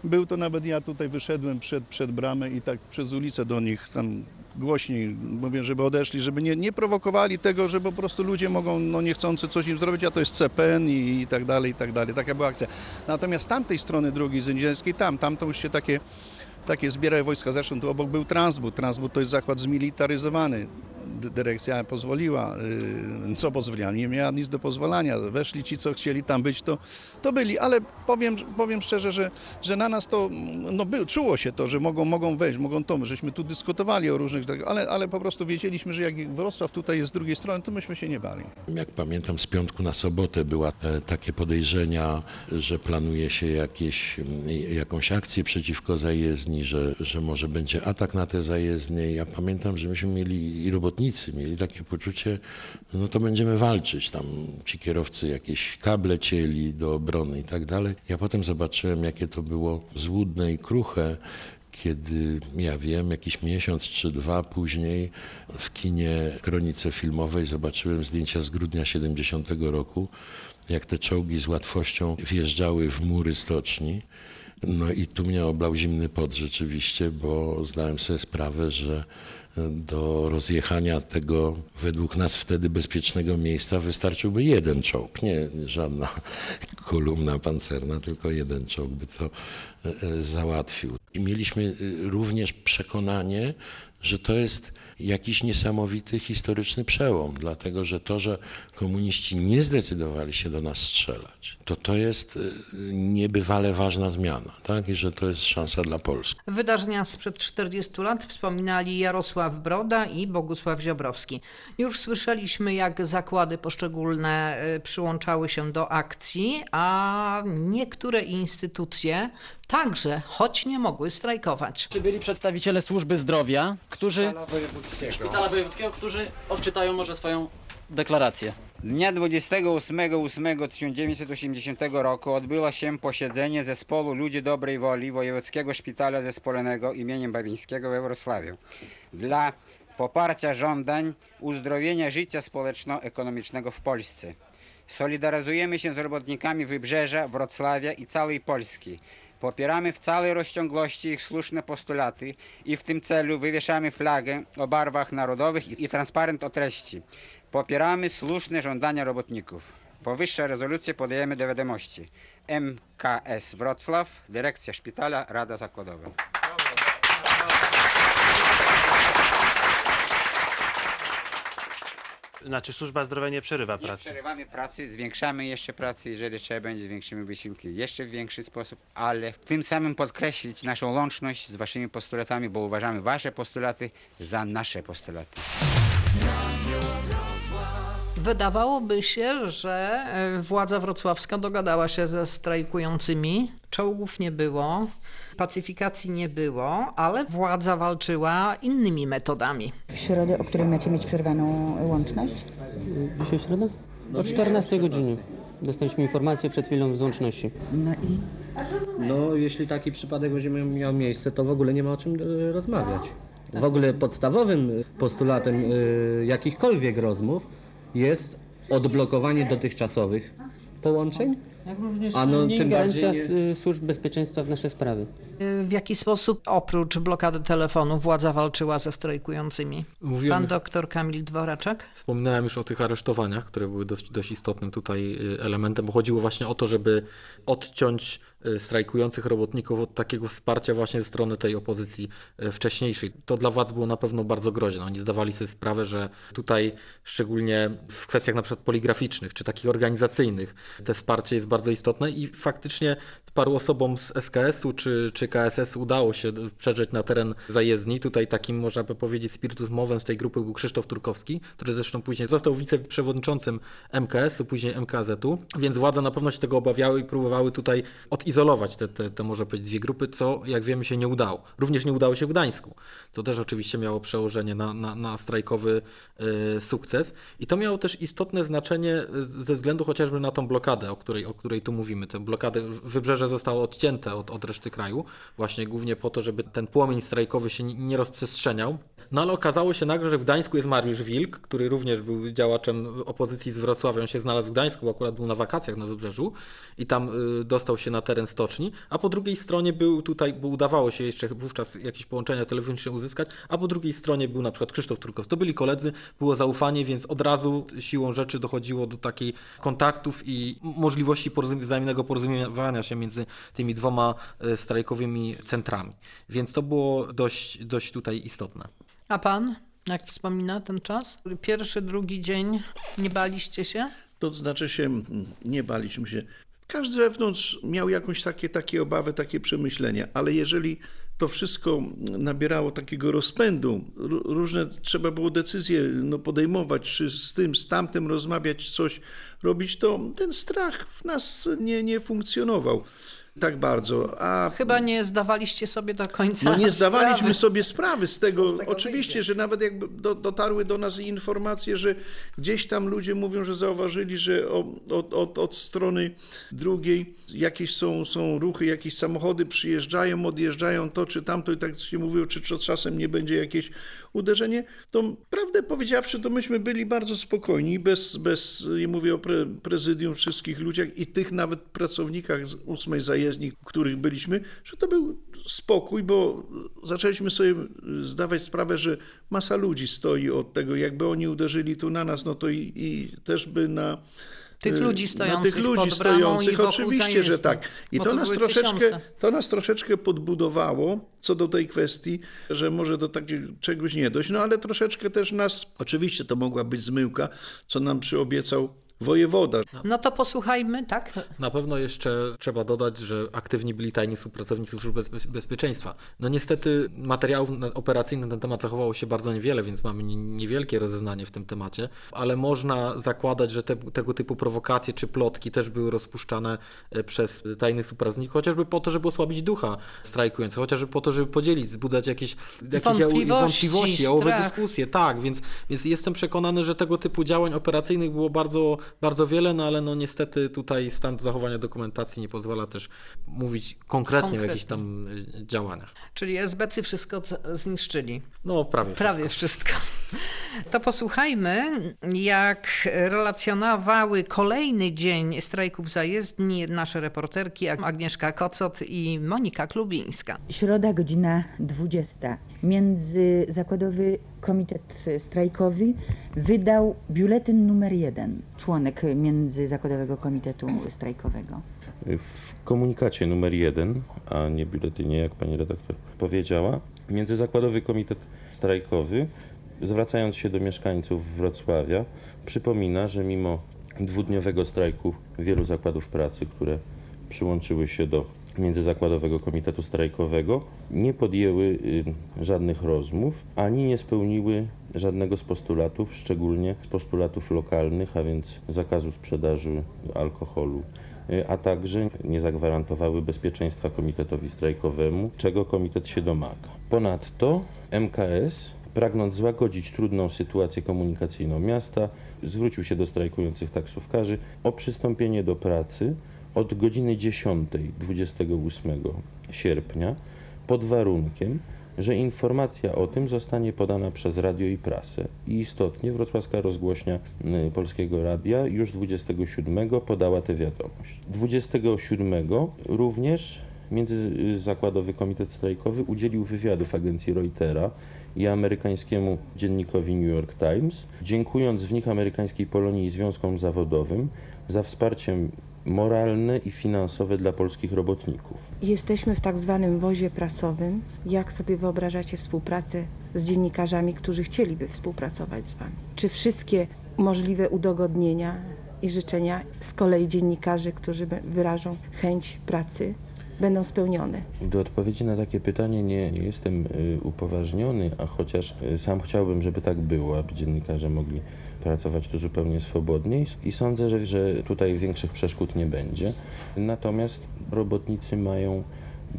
Speaker 3: był, to nawet ja tutaj wyszedłem przed, przed bramę i tak przez ulicę do nich tam głośniej mówię, żeby odeszli, żeby nie, nie prowokowali tego, że po prostu ludzie mogą no niechcący coś im zrobić, a to jest CPN i, i tak dalej, i tak dalej. Taka była akcja. Natomiast z tamtej strony drogi zyńdzielskiej, tam, tam to już się takie, takie zbierały wojska. Zresztą tu obok był Transbud. Transbud to jest zakład zmilitaryzowany. Dyrekcja pozwoliła, yy, co pozwoliła, nie miała nic do pozwalania. Weszli ci, co chcieli tam być, to, to byli, ale powiem, powiem szczerze, że, że na nas to, no by, czuło się to, że mogą, mogą wejść, mogą to, żeśmy tu dyskutowali o różnych, ale, ale po prostu wiedzieliśmy, że jak Wrocław tutaj jest z drugiej strony, to myśmy się nie bali.
Speaker 11: Jak pamiętam, z piątku na sobotę była e, takie podejrzenia, że planuje się jakieś, jakąś akcję przeciwko zajezdni, że, że może będzie atak na te zajezdnie. Ja pamiętam, że myśmy mieli i robotnicy mieli takie poczucie, no to będziemy walczyć. Tam ci kierowcy jakieś kable cieli do obrony i tak dalej. Ja potem zobaczyłem, jakie to było złudne i kruche kiedy ja wiem, jakiś miesiąc czy dwa później w kinie Kronice Filmowej zobaczyłem zdjęcia z grudnia 70 roku, jak te czołgi z łatwością wjeżdżały w mury stoczni. No i tu mnie oblał zimny pot rzeczywiście, bo zdałem sobie sprawę, że do rozjechania tego według nas wtedy bezpiecznego miejsca wystarczyłby jeden czołg, nie żadna kolumna pancerna, tylko jeden czołg by to e, e, załatwił. I mieliśmy e, również przekonanie, że to jest jakiś niesamowity historyczny przełom, dlatego że to, że komuniści nie zdecydowali się do nas strzelać, to to jest e, niebywale ważna zmiana, tak? I że to jest szansa dla Polski.
Speaker 2: Wydarzenia sprzed 40 lat wspominali Jarosław Broda i Bogusław Ziobrowski. Już słyszeliśmy, jak zakłady poszczególne y, przyłączały się do akcji, a niektóre instytucje także, choć nie mogły strajkować.
Speaker 12: Czy byli przedstawiciele służby zdrowia, którzy.
Speaker 13: Wojewódzkiego.
Speaker 12: Szpitala Wojewódzkiego, którzy odczytają może swoją deklarację. Dnia 28.08.1980 roku odbyło się posiedzenie Zespołu Ludzi Dobrej Woli Wojewódzkiego Szpitala Zespolonego imieniem Babińskiego we Wrocławiu dla poparcia żądań uzdrowienia życia społeczno-ekonomicznego w Polsce. Solidaryzujemy się z robotnikami Wybrzeża, Wrocławia i całej Polski. Popieramy w całej rozciągłości ich słuszne postulaty i w tym celu wywieszamy flagę o barwach narodowych i, transparent o treści. Popieramy słuszne żądania robotników. Powyższe rezolucje podajemy do wiadomości. MKS Wrocław, Dyrekcja Szpitala, Rada Zakładowa.
Speaker 7: Znaczy służba zdrowia nie przerywa
Speaker 12: Nie
Speaker 7: pracy.
Speaker 12: przerywamy pracy, zwiększamy jeszcze pracę, jeżeli trzeba będzie, zwiększymy wysiłki jeszcze w większy sposób, ale tym samym podkreślić naszą łączność z waszymi postulatami, bo uważamy wasze postulaty za nasze postulaty.
Speaker 2: Wydawałoby się, że e, władza wrocławska dogadała się ze strajkującymi. Czołgów nie było, pacyfikacji nie było, ale władza walczyła innymi metodami.
Speaker 10: W środę, o której macie mieć przerwaną łączność?
Speaker 13: Dzisiaj środa? O 14 godzinie. Dostaliśmy informację przed chwilą z łączności.
Speaker 10: No i
Speaker 9: No, jeśli taki przypadek będzie miał miejsce, to w ogóle nie ma o czym e, rozmawiać. W ogóle podstawowym postulatem e, jakichkolwiek rozmów jest odblokowanie dotychczasowych połączeń.
Speaker 13: Jak również
Speaker 9: A no, tym
Speaker 13: ingerencja
Speaker 9: bardziej
Speaker 13: z, y, służb bezpieczeństwa w nasze sprawy.
Speaker 2: W jaki sposób oprócz blokady telefonu władza walczyła ze strajkującymi?
Speaker 5: Mówiłem,
Speaker 2: Pan doktor Kamil Dworaczek?
Speaker 5: Wspominałem już o tych aresztowaniach, które były dość, dość istotnym tutaj y, elementem, bo chodziło właśnie o to, żeby odciąć y, strajkujących robotników od takiego wsparcia właśnie ze strony tej opozycji y, wcześniejszej. To dla władz było na pewno bardzo groźne. Oni zdawali sobie sprawę, że tutaj szczególnie w kwestiach na przykład poligraficznych czy takich organizacyjnych te wsparcie jest bardzo istotne i faktycznie paru osobom z SKS-u czy, czy KSS udało się przedrzeć na teren zajezdni. Tutaj takim można by powiedzieć spiritus mowem z tej grupy był Krzysztof Turkowski, który zresztą później został wiceprzewodniczącym MKS-u, później MKZ-u, więc władze na pewno się tego obawiały i próbowały tutaj odizolować te, te, te może powiedzieć dwie grupy, co jak wiemy się nie udało. Również nie udało się w Gdańsku, co też oczywiście miało przełożenie na, na, na strajkowy e, sukces i to miało też istotne znaczenie ze względu chociażby na tą blokadę, o której, o której tu mówimy. Tę blokadę wybrzeże zostało odcięte od, od reszty kraju, właśnie głównie po to, żeby ten płomień strajkowy się nie- nie rozprzestrzeniał. No ale okazało się nagle, że w Gdańsku jest Mariusz Wilk, który również był działaczem opozycji z Wrocławia. On się znalazł w Gdańsku, bo akurat był na wakacjach na wybrzeżu i tam y, dostał się na teren stoczni, a po drugiej stronie był tutaj, bo udawało się jeszcze wówczas jakieś połączenia telefoniczne uzyskać, a po drugiej stronie był na przykład Krzysztof Turkowski. To byli koledzy, było zaufanie, więc od razu siłą rzeczy dochodziło do takiej kontaktów i możliwości porozum- wzajemnego porozumiewania się między tymi dwoma y, strajkowymi centrami. Więc to było dość, dość tutaj istotne.
Speaker 2: A pan, jak wspomina ten czas? Pierwszy, drugi dzień, nie baliście się?
Speaker 3: To znaczy się, nie baliśmy się. Każdy wewnątrz miał jakąś takie, takie obawy, takie przemyślenia, ale jeżeli to wszystko nabierało takiego rozpędu, ró- różne trzeba było decyzje no, podejmować, czy z tym, z tamtym rozmawiać, coś robić, to ten strach w nas nie, nie funkcjonował tak bardzo. A
Speaker 2: Chyba nie zdawaliście sobie do końca
Speaker 3: no nie zdawaliśmy
Speaker 2: sprawy.
Speaker 3: sobie sprawy z tego.
Speaker 2: z tego
Speaker 3: Oczywiście,
Speaker 2: wyjdzie.
Speaker 3: że nawet jakby do, dotarły do nas informacje, że gdzieś tam ludzie mówią, że zauważyli, że od, od, od strony drugiej jakieś są, są ruchy, jakieś samochody przyjeżdżają, odjeżdżają to czy tamto i tak się mówiło, czy, czy czasem nie będzie jakieś uderzenie. To prawdę powiedziawszy, to myśmy byli bardzo spokojni, bez, bez nie mówię o pre, prezydium, wszystkich ludziach i tych nawet pracownikach z ósmej zajezdni, których byliśmy, że to był spokój, bo zaczęliśmy sobie zdawać sprawę, że masa ludzi stoi od tego, jakby oni uderzyli tu na nas, no to i, i też by na
Speaker 2: Tych ludzi
Speaker 3: na
Speaker 2: stojących
Speaker 3: tych ludzi
Speaker 2: pod bramą i
Speaker 3: stojących,
Speaker 2: wokół
Speaker 3: oczywiście, że tak. I to nas troszeczkę,
Speaker 2: tysiące.
Speaker 3: to nas troszeczkę podbudowało co do tej kwestii, że może do takiego czegoś nie dojść. No ale troszeczkę też nas, oczywiście to mogła być zmyłka, co nam przyobiecał wojewoda.
Speaker 2: No to posłuchajmy, tak?
Speaker 5: Na pewno jeszcze trzeba dodać, że aktywni byli tajni współpracownicy służb bezpie- bezpieczeństwa. No niestety materiałów operacyjnych na ten temat zachowało się bardzo niewiele, więc mamy nie- niewielkie rozeznanie w tym temacie, ale można zakładać, że te, tego typu prowokacje czy plotki też były rozpuszczane e, przez tajnych współpracowników, chociażby po to, żeby osłabić ducha strajkujących, chociażby po to, żeby podzielić, wzbudzać jakieś, jakieś
Speaker 2: Wątpliwości,
Speaker 5: wątpliwości jałowe dyskusje. Tak, więc, więc jestem przekonany, że tego typu działań operacyjnych było bardzo, bardzo wiele, no ale no niestety tutaj stan zachowania dokumentacji nie pozwala też mówić konkretnie,
Speaker 2: Konkretnie.
Speaker 5: o jakichś tam y, działaniach.
Speaker 2: Czyli SBC wszystko zniszczyli.
Speaker 5: No prawie
Speaker 2: Prawie wszystko. To posłuchajmy, jak relacjonowały kolejny dzień strajków zajezdni nasze reporterki Agnieszka Kocot i Monika Klubińska.
Speaker 10: Środa, godzina 20. Międzyzakładowy Komitet Strajkowy wydał biuletyn numer jeden, członek Międzyzakładowego Komitetu Strajkowego.
Speaker 14: W komunikacie numer jeden, a nie biuletynie, jak pani redaktor powiedziała, Międzyzakładowy Komitet Strajkowy, zwracając się do mieszkańców Wrocławia, przypomina, że mimo dwudniowego strajku wielu zakładów pracy, które przyłączyły się do Międzyzakładowego Komitetu Strajkowego, nie podjęły y, żadnych rozmów, ani nie spełniły żadnego z postulatów, szczególnie z postulatów lokalnych, a więc zakazu sprzedaży alkoholu, y, a także nie zagwarantowały bezpieczeństwa komitetowi strajkowemu, czego komitet się domaga. Ponadto MKS, pragnąc złagodzić trudną sytuację komunikacyjną miasta, zwrócił się do strajkujących taksówkarzy o przystąpienie do pracy od godziny 10 28 sierpnia pod warunkiem, że informacja o tym zostanie podana przez radio i prasę. I istotnie wrocławska rozgłośnia y, Polskiego Radia już 27 podała tę wiadomość. 27 również Międzyzakładowy Komitet Strajkowy udzielił wywiadów agencji Reutera i amerykańskiemu dziennikowi New York Times, dziękując w nich amerykańskiej Polonii i związkom zawodowym za wsparcie moralne i finansowe dla polskich robotników.
Speaker 15: Jesteśmy w tak zwanym wozie prasowym. Jak sobie wyobrażacie współpracę z dziennikarzami, którzy chcieliby współpracować z Wami? Czy wszystkie możliwe udogodnienia i życzenia z kolei dziennikarzy, którzy wyrażą chęć pracy, będą spełnione?
Speaker 14: Do odpowiedzi na takie pytanie nie, nie jestem y, upoważniony, a chociaż y, sam chciałbym, żeby tak było, aby dziennikarze mogli pracować tu zupełnie swobodnie i, sądzę, że, że tutaj większych przeszkód nie będzie. Natomiast robotnicy mają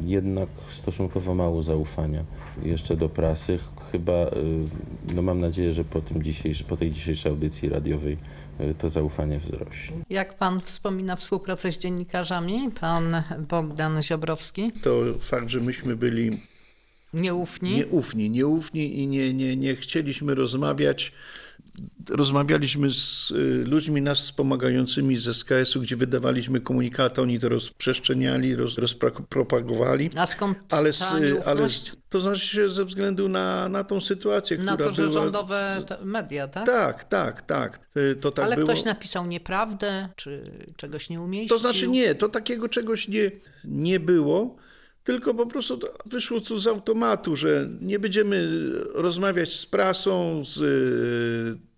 Speaker 14: jednak stosunkowo mało zaufania jeszcze do prasy. Chyba, y, no mam nadzieję, że po, tym dzisiejszy, po tej dzisiejszej audycji radiowej y, to zaufanie wzrośnie.
Speaker 2: Jak pan wspomina współpracę z dziennikarzami, pan Bogdan Ziobrowski?
Speaker 3: To fakt, że myśmy byli
Speaker 2: Nieufni?
Speaker 3: Nieufni, nieufni i nie, nie, nie chcieliśmy rozmawiać. Rozmawialiśmy z y, ludźmi nas wspomagającymi z SKS-u, gdzie wydawaliśmy komunikaty, oni to rozprzestrzeniali, roz, rozpropagowali.
Speaker 2: A skąd
Speaker 3: Ale, z, ale z, to znaczy się ze względu na, na tą sytuację,
Speaker 2: Na
Speaker 3: która
Speaker 2: to, że
Speaker 3: była...
Speaker 2: rządowe media, tak?
Speaker 3: Tak, tak, tak. Y, To tak
Speaker 2: Ale
Speaker 3: było.
Speaker 2: ktoś napisał nieprawdę, czy czegoś nie umieścił?
Speaker 3: To znaczy nie, to takiego czegoś nie, nie było, tylko po prostu wyszło tu z automatu, że nie będziemy rozmawiać z prasą, z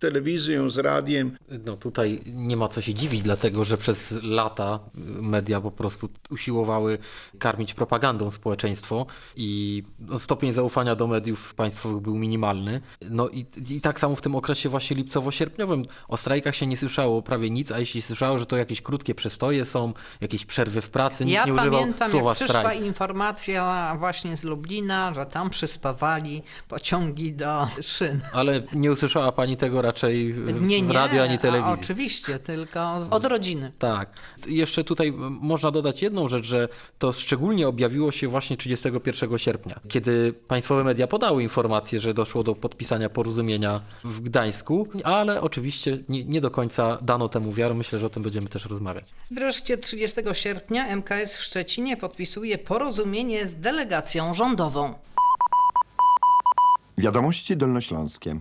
Speaker 3: telewizją, z radiem.
Speaker 5: No tutaj nie ma co się dziwić, dlatego że przez lata media po prostu usiłowały karmić propagandą społeczeństwo i no, stopień zaufania do mediów państwowych był minimalny. No i, i tak samo w tym okresie właśnie lipcowo-sierpniowym o strajkach się nie słyszało prawie nic, a jeśli słyszało, że to jakieś krótkie przestoje są, jakieś przerwy w pracy, nikt
Speaker 2: Ja
Speaker 5: nie używał
Speaker 2: pamiętam,
Speaker 5: słowa
Speaker 2: jak przyszła
Speaker 5: strajk.
Speaker 2: informacja właśnie z Lublina, że tam przyspawali pociągi do szyn.
Speaker 5: Ale nie usłyszała pani tego raczej w
Speaker 2: Nie, nie,
Speaker 5: radiu ani telewizji.
Speaker 2: oczywiście, tylko z- od rodziny.
Speaker 5: Tak. Jeszcze tutaj można dodać jedną rzecz, że to szczególnie objawiło się właśnie 31 sierpnia, kiedy państwowe media podały informację, że doszło do podpisania porozumienia w Gdańsku, ale oczywiście nie, nie do końca dano temu wiarę. Myślę, że o tym będziemy też rozmawiać.
Speaker 2: Wreszcie 30 sierpnia MKS w Szczecinie podpisuje porozumienie z delegacją rządową.
Speaker 16: Wiadomości dolnośląskie.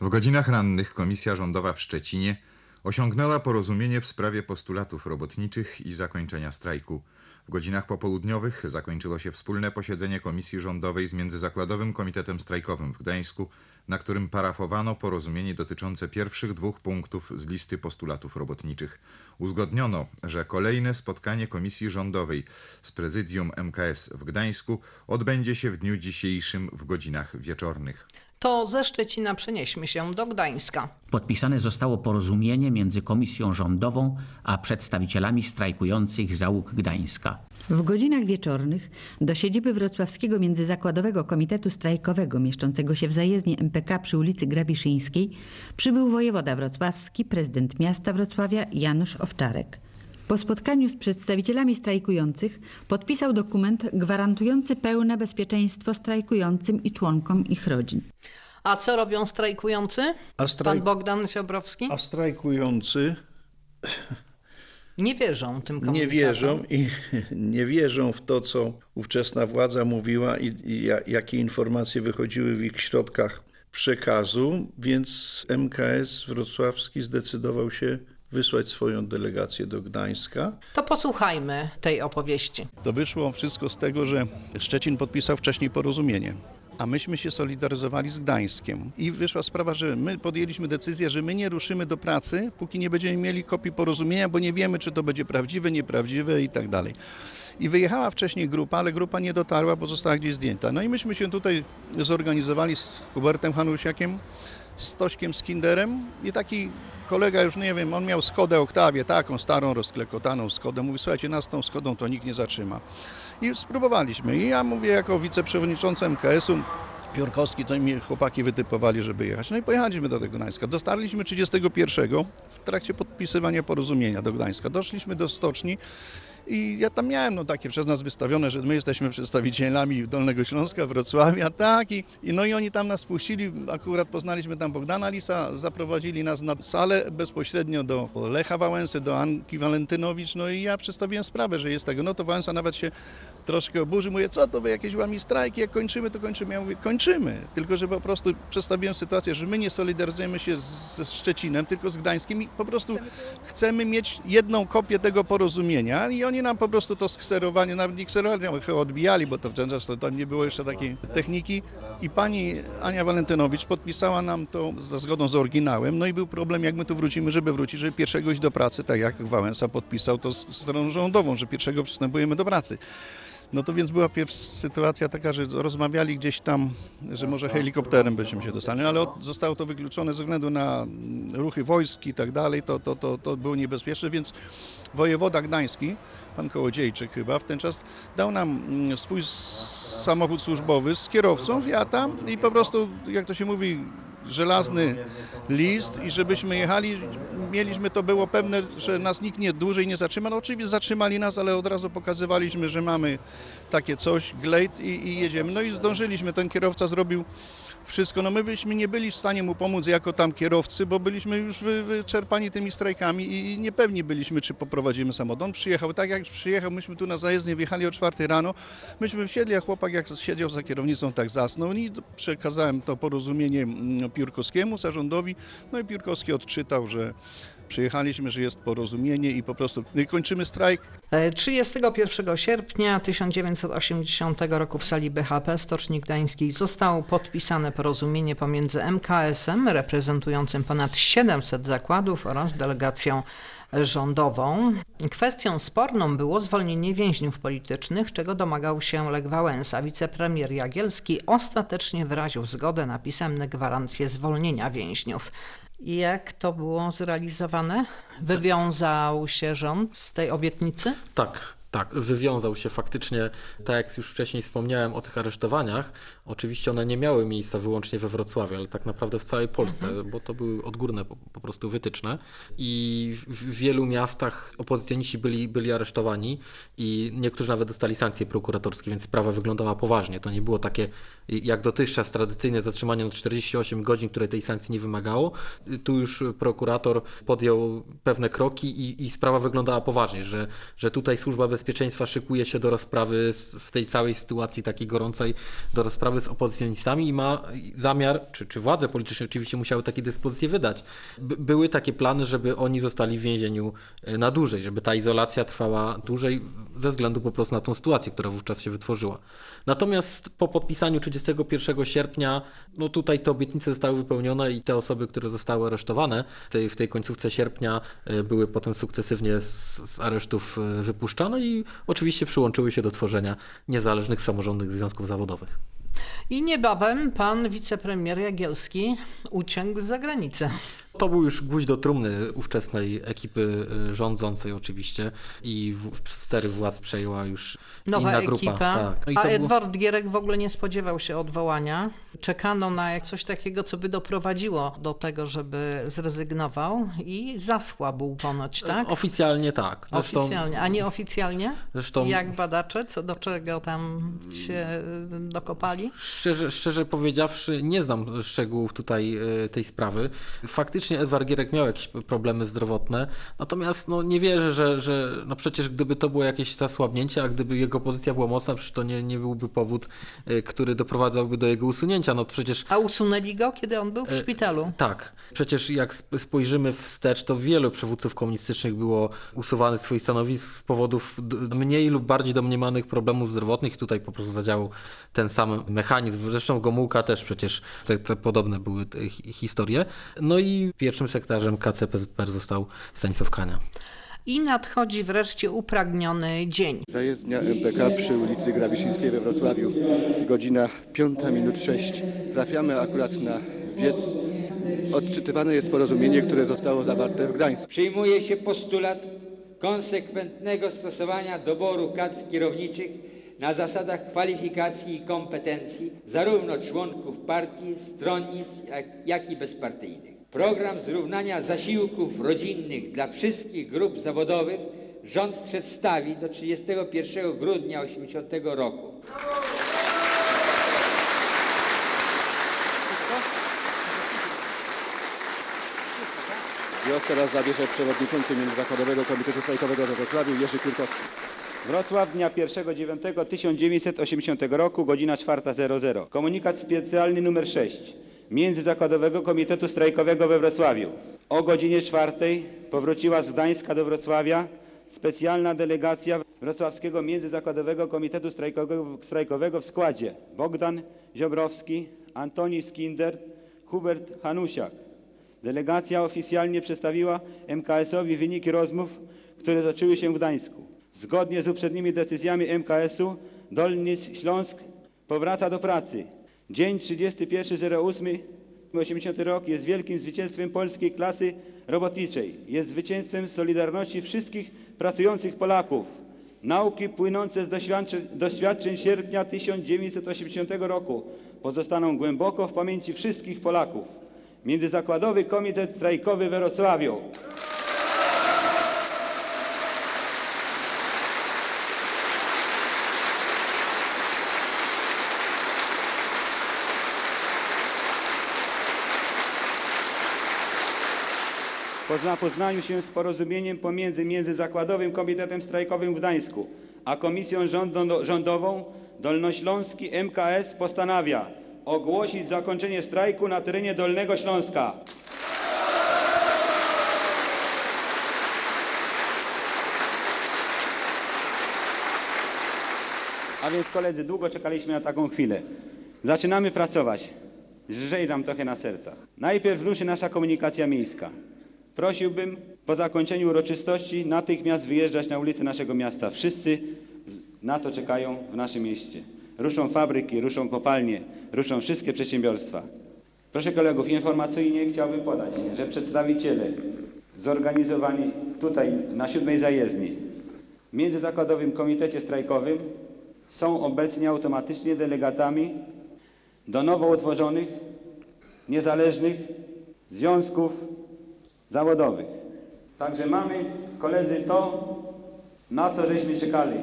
Speaker 17: W godzinach rannych Komisja Rządowa w Szczecinie
Speaker 16: osiągnęła porozumienie w sprawie postulatów robotniczych i zakończenia strajku. W godzinach popołudniowych zakończyło się wspólne posiedzenie Komisji Rządowej z Międzyzakładowym Komitetem Strajkowym w Gdańsku, na którym parafowano porozumienie dotyczące pierwszych dwóch punktów z listy postulatów robotniczych. Uzgodniono, że kolejne spotkanie Komisji Rządowej z Prezydium MKS w Gdańsku odbędzie się w dniu dzisiejszym w godzinach wieczornych.
Speaker 2: To ze Szczecina przenieśmy się do Gdańska.
Speaker 17: Podpisane zostało porozumienie między Komisją Rządową a przedstawicielami strajkujących załóg Gdańska.
Speaker 10: W godzinach wieczornych do siedziby Wrocławskiego Międzyzakładowego Komitetu Strajkowego mieszczącego się w zajezdni MPK przy ulicy Grabiszyńskiej przybył wojewoda wrocławski, prezydent miasta Wrocławia Janusz Owczarek. Po spotkaniu z przedstawicielami strajkujących podpisał dokument gwarantujący pełne bezpieczeństwo strajkującym i członkom ich rodzin.
Speaker 2: A co robią strajkujący?
Speaker 3: A straj-
Speaker 2: Pan Bogdan Siobrowski?
Speaker 3: A strajkujący
Speaker 2: Nie wierzą tym komunikatom.
Speaker 3: nie wierzą i nie wierzą w to, co ówczesna władza mówiła i, i ja- jakie informacje wychodziły w ich środkach przekazu, więc MKS wrocławski zdecydował się wysłać swoją delegację do Gdańska.
Speaker 2: To posłuchajmy tej opowieści.
Speaker 3: To wyszło wszystko z tego, że Szczecin podpisał wcześniej porozumienie. A myśmy się solidaryzowali z Gdańskiem. I wyszła sprawa, że my podjęliśmy decyzję, że my nie ruszymy do pracy, póki nie będziemy mieli kopii porozumienia, bo nie wiemy, czy to będzie prawdziwe, nieprawdziwe i tak dalej. I wyjechała wcześniej grupa, ale grupa nie dotarła, bo została gdzieś zdjęta. No i myśmy się tutaj zorganizowali z Hubertem Hanusiakiem, z Tośkiem Skinderem i taki kolega już nie wiem, on miał Skodę Oktawię, taką starą, rozklekotaną Skodę. Mówi, słuchajcie, nas tą Skodą to nikt nie zatrzyma. I spróbowaliśmy. I ja mówię jako wiceprzewodniczący MKS-u, Piórkowski, to mi chłopaki wytypowali, żeby jechać. No i pojechaliśmy do tego Gdańska. Dostarliśmy 31 w trakcie podpisywania porozumienia do Gdańska. Doszliśmy do stoczni i ja tam miałem no, takie przez nas wystawione, że my jesteśmy przedstawicielami Dolnego Śląska, Wrocławia, tak. I, no i oni tam nas puścili, akurat poznaliśmy tam Bogdana Lisa, zaprowadzili nas na salę bezpośrednio do Lecha Wałęsy, do Anki Walentynowicz, no i ja przedstawiłem sprawę, że jest tego. No to Wałęsa nawet się troszkę oburzy, mówię, co to wy jakieś łami strajki, jak kończymy, to kończymy. Ja mówię, kończymy, tylko że po prostu przedstawiłem sytuację, że my nie solidaryzujemy się ze Szczecinem, tylko z Gdańskim i po prostu chcemy mieć jedną kopię tego porozumienia i oni nam po prostu to skserowanie, nawet nie kserowali, chyba odbijali, bo to to tam nie było jeszcze takiej techniki i pani Ania Walentynowicz podpisała nam to za zgodą z oryginałem, no i był problem, jak my tu wrócimy, żeby wrócić, żeby pierwszego iść do pracy, tak jak Wałęsa podpisał to z stroną rządową, że pierwszego przystępujemy do pracy. No to więc była pierw sytuacja taka, że rozmawiali gdzieś tam, że może helikopterem byśmy się dostali, ale od, zostało to wykluczone ze względu na mm, ruchy wojsk i tak dalej, to, to, to, to było niebezpieczne, więc wojewoda gdański, pan Kołodziejczyk chyba, w ten czas dał nam mm, swój samochód służbowy z kierowcą Fiata i po prostu, jak to się mówi, żelazny list i żebyśmy jechali, mieliśmy to było pewne, że nas nikt nie dłużej nie zatrzyma. No oczywiście zatrzymali nas, ale od razu pokazywaliśmy, że mamy takie coś, glejt i, i jedziemy. No i zdążyliśmy, ten kierowca zrobił wszystko. No my byśmy nie byli w stanie mu pomóc jako tam kierowcy, bo byliśmy już wy, wyczerpani tymi strajkami i niepewni byliśmy, czy poprowadzimy samochód. On przyjechał, tak jak przyjechał, myśmy tu na zajezdnie wjechali o 4 rano, myśmy wsiedli, a chłopak jak siedział za kierownicą, tak zasnął i przekazałem to porozumienie mm, Piórkowskiemu, zarządowi, no i Piórkowski odczytał, że przyjechaliśmy, że jest porozumienie i po prostu kończymy strajk,
Speaker 2: E, 31 sierpnia 1980 roku w sali BHP Stoczni Gdańskiej zostało podpisane porozumienie pomiędzy MKS-em, reprezentującym ponad 700 zakładów oraz delegacją rządową. Kwestią sporną było zwolnienie więźniów politycznych, czego domagał się Lech Wałęsa. Wicepremier Jagielski ostatecznie wyraził zgodę na pisemne gwarancje zwolnienia więźniów. Jak to było zrealizowane? Wywiązał się rząd z tej obietnicy?
Speaker 5: Tak, tak, wywiązał się faktycznie, tak jak już wcześniej wspomniałem o tych aresztowaniach, oczywiście one nie miały miejsca wyłącznie we Wrocławiu, ale tak naprawdę w całej Polsce,
Speaker 2: Mhm.
Speaker 5: bo to były odgórne po, po prostu wytyczne i w, w wielu miastach opozycjoniści byli, byli aresztowani i niektórzy nawet dostali sankcje prokuratorskie, więc sprawa wyglądała poważnie. To nie było takie jak dotychczas tradycyjne zatrzymanie na 48 godzin, które tej sankcji nie wymagało. Tu już prokurator podjął pewne kroki i, i sprawa wyglądała poważnie, że, że tutaj służba bezpieczeństwa szykuje się do rozprawy w tej całej sytuacji takiej gorącej, do rozprawy z opozycjonistami i ma zamiar, czy, czy władze polityczne oczywiście musiały takie dyspozycje wydać. By, były takie plany, żeby oni zostali w więzieniu e, na dłużej, żeby ta izolacja trwała dłużej ze względu po prostu na tą sytuację, która wówczas się wytworzyła. Natomiast po podpisaniu 31 sierpnia, no tutaj te obietnice zostały wypełnione i te osoby, które zostały aresztowane w tej, w tej końcówce sierpnia e, były potem sukcesywnie z, z aresztów e, wypuszczane i oczywiście przyłączyły się do tworzenia niezależnych samorządnych związków zawodowych.
Speaker 2: I niebawem pan wicepremier Jagielski uciekł za granicę.
Speaker 5: To był już gwóźdź do trumny ówczesnej ekipy y, rządzącej oczywiście i w, stery władz przejęła już
Speaker 2: Nowa
Speaker 5: inna grupa.
Speaker 2: ekipa.
Speaker 5: Tak. No
Speaker 2: A
Speaker 5: to było-
Speaker 2: Edward Gierek w ogóle nie spodziewał się odwołania. Czekano na coś takiego, co by doprowadziło do tego, żeby zrezygnował i zasłabł ponoć, tak?
Speaker 5: Oficjalnie tak. Zresztą,
Speaker 2: Oficjalnie, a nieoficjalnie?
Speaker 5: Zresztą
Speaker 2: Jak badacze, co do czego tam się y, dokopali?
Speaker 5: Szczerze, szczerze powiedziawszy, nie znam szczegółów tutaj e, tej sprawy. Faktycznie Edward Gierek miał jakieś problemy zdrowotne, natomiast no, nie wierzę, że, że no przecież gdyby to było jakieś zasłabnięcie, a gdyby jego pozycja była mocna, przecież to nie, nie byłby powód, e, który doprowadzałby do jego usunięcia. No przecież
Speaker 2: A usunęli go, kiedy on był w
Speaker 5: E,
Speaker 2: szpitalu?
Speaker 5: tak. Przecież jak sp- spojrzymy wstecz, to wielu przywódców komunistycznych było usuwanych z swoich stanowisk z powodów mniej lub bardziej domniemanych problemów zdrowotnych. Tutaj po prostu zadziałał ten sam mechanizm. Zresztą Gomułka też przecież te, te podobne były historie. No i pierwszym sekretarzem KCPZPR został Stanisław Kania.
Speaker 2: I nadchodzi wreszcie upragniony dzień.
Speaker 18: Zajezdnia MPK przy ulicy Grabiszyńskiej we Wrocławiu. Godzina 5 minut 6. Trafiamy akurat na wiec. Odczytywane jest porozumienie, które zostało zawarte w Gdańsku.
Speaker 19: Przyjmuje się postulat konsekwentnego stosowania doboru kadr kierowniczych na zasadach kwalifikacji i kompetencji zarówno członków partii, stronnictw, jak, jak i bezpartyjnych. Program zrównania zasiłków rodzinnych dla wszystkich grup zawodowych rząd przedstawi do 31 grudnia 1980 roku.
Speaker 18: Głos teraz zabierze przewodniczący Międzyzakładowego Komitetu Strajkowego we Wrocławiu Jerzy Kurkowski.
Speaker 8: Wrocław dnia 1.9.1980 roku, godzina 4.00. Komunikat specjalny numer 6 Międzyzakładowego Komitetu Strajkowego we Wrocławiu. O godzinie 4 powróciła z Gdańska do Wrocławia specjalna delegacja Wrocławskiego Międzyzakładowego Komitetu Strajkowego, w składzie Bogdan Ziobrowski, Antoni Skinder, Hubert Hanusiak. Delegacja oficjalnie przedstawiła MKS-owi wyniki rozmów, które toczyły się w Gdańsku. Zgodnie z uprzednimi decyzjami MKS-u Dolny Śląsk powraca do pracy. Dzień 31.08.80 rok jest wielkim zwycięstwem polskiej klasy robotniczej. Jest zwycięstwem solidarności wszystkich pracujących Polaków. Nauki płynące z doświadczeń, doświadczeń sierpnia 1980 roku pozostaną głęboko w pamięci wszystkich Polaków. Międzyzakładowy Komitet Strajkowy we Wrocławiu. Po zapoznaniu się z porozumieniem pomiędzy Międzyzakładowym Komitetem Strajkowym w Gdańsku a Komisją Rządo- Rządową Dolnośląski MKS postanawia ogłosić zakończenie strajku na terenie Dolnego Śląska. A więc koledzy, długo czekaliśmy na taką chwilę. Zaczynamy pracować. Lżej nam trochę na sercach. Najpierw ruszy nasza komunikacja miejska. Prosiłbym po zakończeniu uroczystości natychmiast wyjeżdżać na ulice naszego miasta. Wszyscy na to czekają w naszym mieście. Ruszą fabryki, ruszą kopalnie, ruszą wszystkie przedsiębiorstwa. Proszę kolegów, informacyjnie chciałbym podać, że przedstawiciele zorganizowani tutaj na siódmej zajezdni w Międzyzakładowym Komitecie Strajkowym są obecnie automatycznie delegatami do nowo utworzonych, niezależnych związków zawodowych. Także mamy, koledzy, to, na co żeśmy czekali.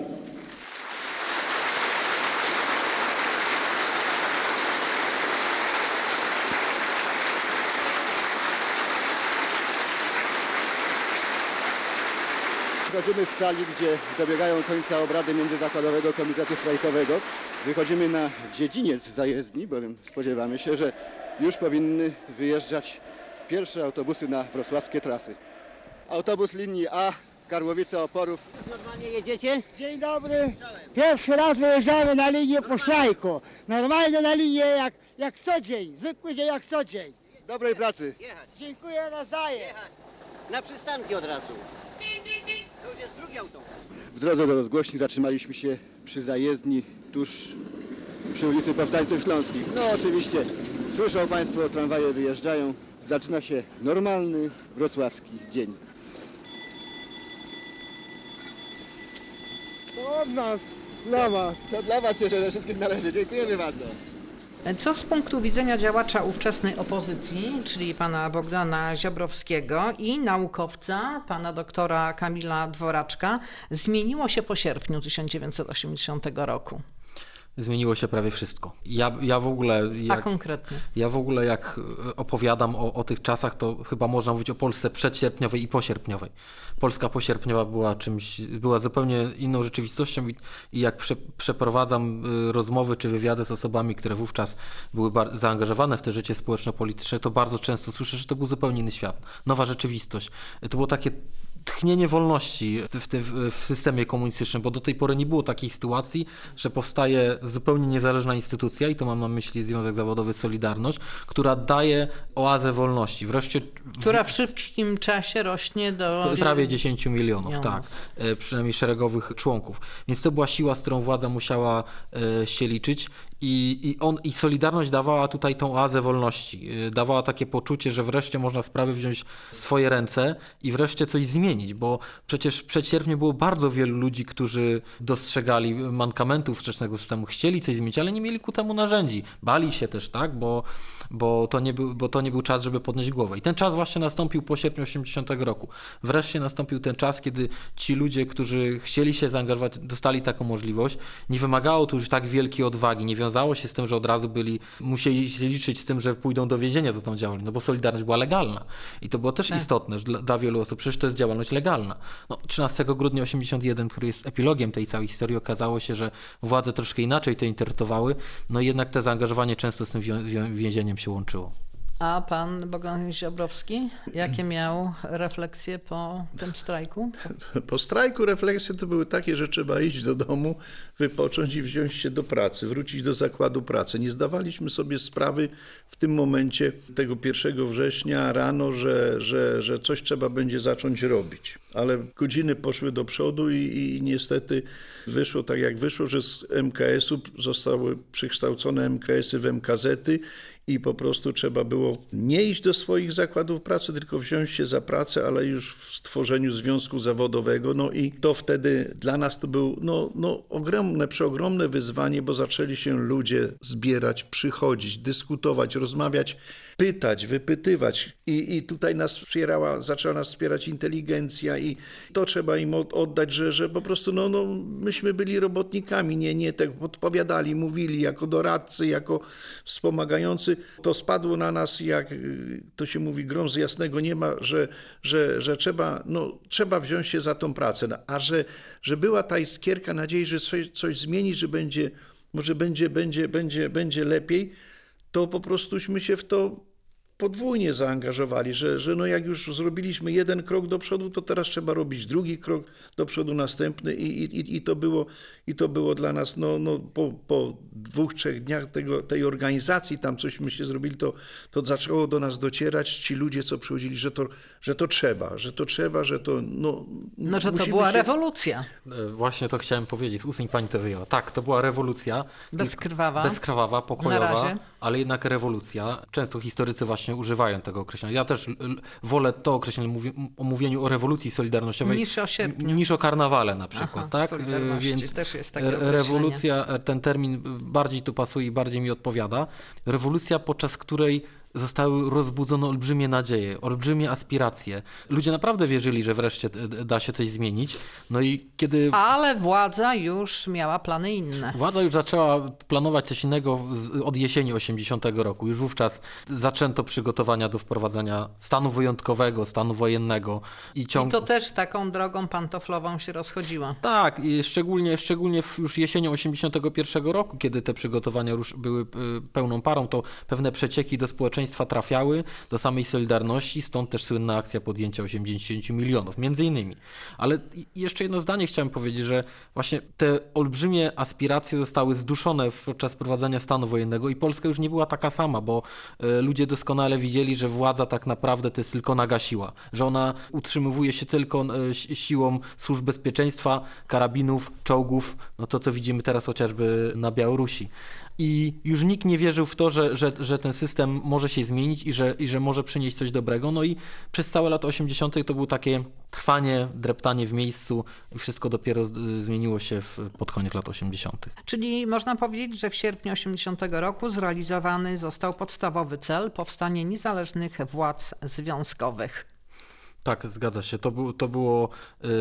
Speaker 18: Wychodzimy z sali, gdzie dobiegają końca obrady Międzyzakładowego Komitetu Strajkowego. Wychodzimy na dziedziniec zajezdni, bowiem spodziewamy się, że już powinny wyjeżdżać pierwsze autobusy na wrocławskie trasy. Autobus linii A, Karłowice Oporów.
Speaker 20: Normalnie jedziecie? Dzień dobry. Pierwszy raz wyjeżdżamy na linię po szlajku. Normalnie na linię jak, jak co dzień. Zwykły dzień jak co dzień.
Speaker 18: Dobrej pracy.
Speaker 20: Dziękuję nawzajem.
Speaker 21: Na przystanki od razu. To już jest drugi autobus.
Speaker 18: W drodze do rozgłośni zatrzymaliśmy się przy zajezdni tuż przy ulicy Powstańców Śląskich. No oczywiście, słyszą Państwo, tramwaje wyjeżdżają. Zaczyna się normalny wrocławski dzień.
Speaker 20: To od nas, dla was.
Speaker 18: To dla Was się przede wszystkim należy. Dziękujemy bardzo.
Speaker 2: Co z punktu widzenia działacza ówczesnej opozycji, czyli pana Bogdana Ziobrowskiego i naukowca, pana doktora Kamila Dworaczka, zmieniło się po sierpniu 1980 roku?
Speaker 5: Zmieniło się prawie wszystko. Ja, ja w ogóle.
Speaker 2: A
Speaker 5: Jak,
Speaker 2: konkretnie?
Speaker 5: ja w ogóle jak e, opowiadam o, o tych czasach, to chyba można mówić o Polsce przedsierpniowej i posierpniowej. Polska posierpniowa była czymś, była zupełnie inną rzeczywistością i, i jak prze, przeprowadzam y, rozmowy czy wywiady z osobami, które wówczas były zaangażowane w te życie społeczno-polityczne, to bardzo często słyszę, że to był zupełnie inny świat, nowa rzeczywistość. To było takie tchnienie wolności w, tym, w systemie komunistycznym, bo do tej pory nie było takiej sytuacji, że powstaje zupełnie niezależna instytucja, i to mam na myśli Związek Zawodowy Solidarność, która daje oazę wolności. Wreszcie
Speaker 2: Która w szybkim czasie rośnie do...
Speaker 5: prawie 10 milionów,
Speaker 2: milionów.
Speaker 5: tak, e, przynajmniej szeregowych członków. Więc to była siła, z którą władza musiała e, się liczyć i, i, on, i Solidarność dawała tutaj tą oazę wolności. E, Dawała takie poczucie, że wreszcie można sprawy wziąć w swoje ręce i wreszcie coś zmienić, bo przecież przed sierpniem było bardzo wielu ludzi, którzy dostrzegali mankamentów wczesnego systemu, chcieli coś zmienić, ale nie mieli ku temu narzędzi. Bali się też, tak, bo, bo, to nie był, bo to nie był czas, żeby podnieść głowę. I ten czas właśnie nastąpił po sierpniu 80 roku. Wreszcie nastąpił ten czas, kiedy ci ludzie, którzy chcieli się zaangażować, dostali taką możliwość. Nie wymagało to już tak wielkiej odwagi, nie wiązało się z tym, że od razu byli, musieli się liczyć z tym, że pójdą do więzienia za tą działalność, no bo Solidarność była legalna. I to było też
Speaker 2: Tak.
Speaker 5: istotne że dla, dla wielu osób, przecież to jest działalność legalna. No, 13 grudnia 81, który jest epilogiem tej całej historii, okazało się, że władze troszkę inaczej to interpretowały, no i jednak to zaangażowanie często z tym wią- się łączyło.
Speaker 2: A pan Bogdan Ziobrowski, jakie miał refleksje po tym strajku?
Speaker 3: Po strajku refleksje to były takie, że trzeba iść do domu, wypocząć i wziąć się do pracy, wrócić do zakładu pracy. Nie zdawaliśmy sobie sprawy w tym momencie, tego 1 września rano, że, że, że coś trzeba będzie zacząć robić. Ale godziny poszły do przodu i, i niestety wyszło tak jak wyszło, że z MKS-u zostały przekształcone MKS-y w MKZ-y i po prostu trzeba było nie iść do swoich zakładów pracy, tylko wziąć się za pracę, ale już w stworzeniu związku zawodowego. No i to wtedy dla nas to było no, no, ogromne, przeogromne wyzwanie, bo zaczęli się ludzie zbierać, przychodzić, dyskutować, rozmawiać, pytać, wypytywać. I, i tutaj nas wspierała, zaczęła nas wspierać inteligencja i to trzeba im od- oddać, że, że po prostu no, no, myśmy byli robotnikami, nie, nie tak podpowiadali, mówili jako doradcy, jako wspomagający. To spadło na nas, jak y, to się mówi, grom z jasnego nieba, że, że, że trzeba, no, trzeba wziąć się za tą pracę. No, A że, że była ta iskierka nadziei, że coś, coś zmieni, że będzie, może będzie, będzie, będzie, będzie lepiej, to po prostuśmy się w to podwójnie zaangażowali, że, że no jak już zrobiliśmy jeden krok do przodu, to teraz trzeba robić drugi krok do przodu, następny i, i, i, to, było, i to było dla nas, no, no po, po dwóch, trzech dniach tego, tej organizacji, tam cośmy się zrobili, to, to zaczęło do nas docierać ci ludzie, co przychodzili, że to, że to trzeba, że to trzeba, że to no...
Speaker 2: No, że to była
Speaker 3: się-
Speaker 2: rewolucja.
Speaker 5: E, Właśnie to chciałem powiedzieć, z ust pani to wyjęła. Tak, to była rewolucja.
Speaker 2: Bezkrwawa.
Speaker 5: Bezkrwawa,
Speaker 2: Na
Speaker 5: pokojowa,
Speaker 2: razie.
Speaker 5: Ale jednak rewolucja. Często historycy właśnie używają tego określenia. Ja też wolę to określenie mówi, o mówieniu o rewolucji solidarnościowej
Speaker 2: Niż o sierpniu.
Speaker 5: niż o karnawale na przykład.
Speaker 2: Aha,
Speaker 5: tak?
Speaker 2: Solidarności
Speaker 5: Więc
Speaker 2: też jest takie określenie.
Speaker 5: rewolucja, e, ten termin bardziej tu pasuje i bardziej mi odpowiada. Rewolucja, podczas której zostały rozbudzone olbrzymie nadzieje, olbrzymie aspiracje. Ludzie naprawdę wierzyli, że wreszcie e, da się coś zmienić. No i kiedy
Speaker 2: Ale władza już miała plany inne.
Speaker 5: Władza już zaczęła planować coś innego od jesieni 80 roku. Już wówczas zaczęto przygotowania do wprowadzenia stanu wyjątkowego, stanu wojennego i
Speaker 2: I
Speaker 5: ciąg...
Speaker 2: to też taką drogą pantoflową się rozchodziła.
Speaker 5: Tak, i szczególnie, szczególnie już jesienią 81 roku, kiedy te przygotowania już były y, pełną parą, to pewne przecieki do społeczeństwa trafiały, do samej Solidarności, stąd też słynna akcja podjęcia 80 milionów, między innymi. Ale jeszcze jedno zdanie chciałem powiedzieć, że właśnie te olbrzymie aspiracje zostały zduszone podczas prowadzenia stanu wojennego i Polska już nie była taka sama, bo y, ludzie doskonale widzieli, że władza tak naprawdę to jest tylko nagasiła, że ona utrzymywuje się tylko si- siłą służb bezpieczeństwa, karabinów, czołgów, no to co widzimy teraz chociażby na Białorusi. I już nikt nie wierzył w to, że, że, że ten system może się zmienić i że, i że może przynieść coś dobrego. No i przez całe lata 80. to było takie trwanie, dreptanie w miejscu i wszystko dopiero zmieniło się w, pod koniec lat 80.
Speaker 2: Czyli można powiedzieć, że w sierpniu 80 roku zrealizowany został podstawowy cel powstanie niezależnych władz związkowych.
Speaker 5: Tak, zgadza się. To, był, to, było,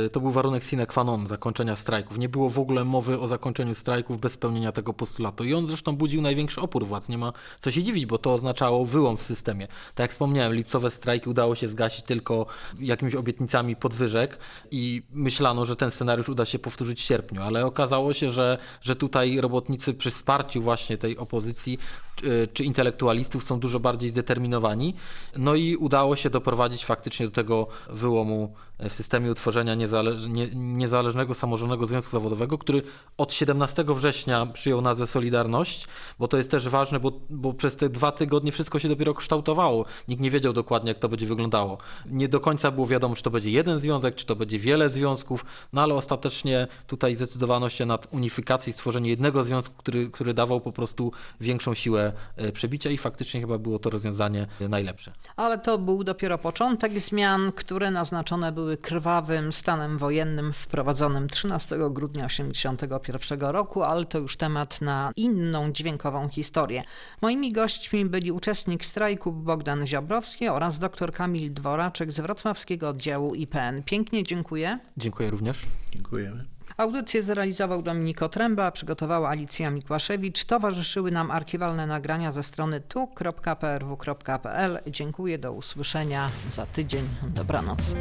Speaker 5: y, to był warunek sine qua non zakończenia strajków. Nie było w ogóle mowy o zakończeniu strajków bez spełnienia tego postulatu. I on zresztą budził największy opór władz. Nie ma co się dziwić, bo to oznaczało wyłom w systemie. Tak jak wspomniałem, lipcowe strajki udało się zgasić tylko jakimiś obietnicami podwyżek i myślano, że ten scenariusz uda się powtórzyć w sierpniu, ale okazało się, że, że tutaj robotnicy przy wsparciu właśnie tej opozycji czy, czy intelektualistów są dużo bardziej zdeterminowani. No i udało się doprowadzić faktycznie do tego wyłomu w systemie utworzenia niezale- nie, niezależnego samorządnego związku zawodowego, który od 17 września przyjął nazwę Solidarność, bo to jest też ważne, bo, bo przez te dwa tygodnie wszystko się dopiero kształtowało. Nikt nie wiedział dokładnie, jak to będzie wyglądało. Nie do końca było wiadomo, czy to będzie jeden związek, czy to będzie wiele związków, no ale ostatecznie tutaj zdecydowano się nad unifikacją i stworzenie jednego związku, który, który dawał po prostu większą siłę e, przebicia i faktycznie chyba było to rozwiązanie najlepsze.
Speaker 2: Ale to był dopiero początek zmian, które naznaczone były krwawym stanem wojennym wprowadzonym 13 grudnia 1981 roku, ale to już temat na inną dźwiękową historię. Moimi gośćmi byli uczestnik strajku Bogdan Ziobrowski oraz dr Kamil Dworaczek z wrocławskiego oddziału IPN. Pięknie dziękuję.
Speaker 5: Dziękuję również.
Speaker 3: Dziękujemy.
Speaker 2: Audycję zrealizował Dominik Otręba, przygotowała Alicja Mikłaszewicz. Towarzyszyły nam archiwalne nagrania ze strony tu.prw.pl. Dziękuję, do usłyszenia za tydzień. Dobranoc.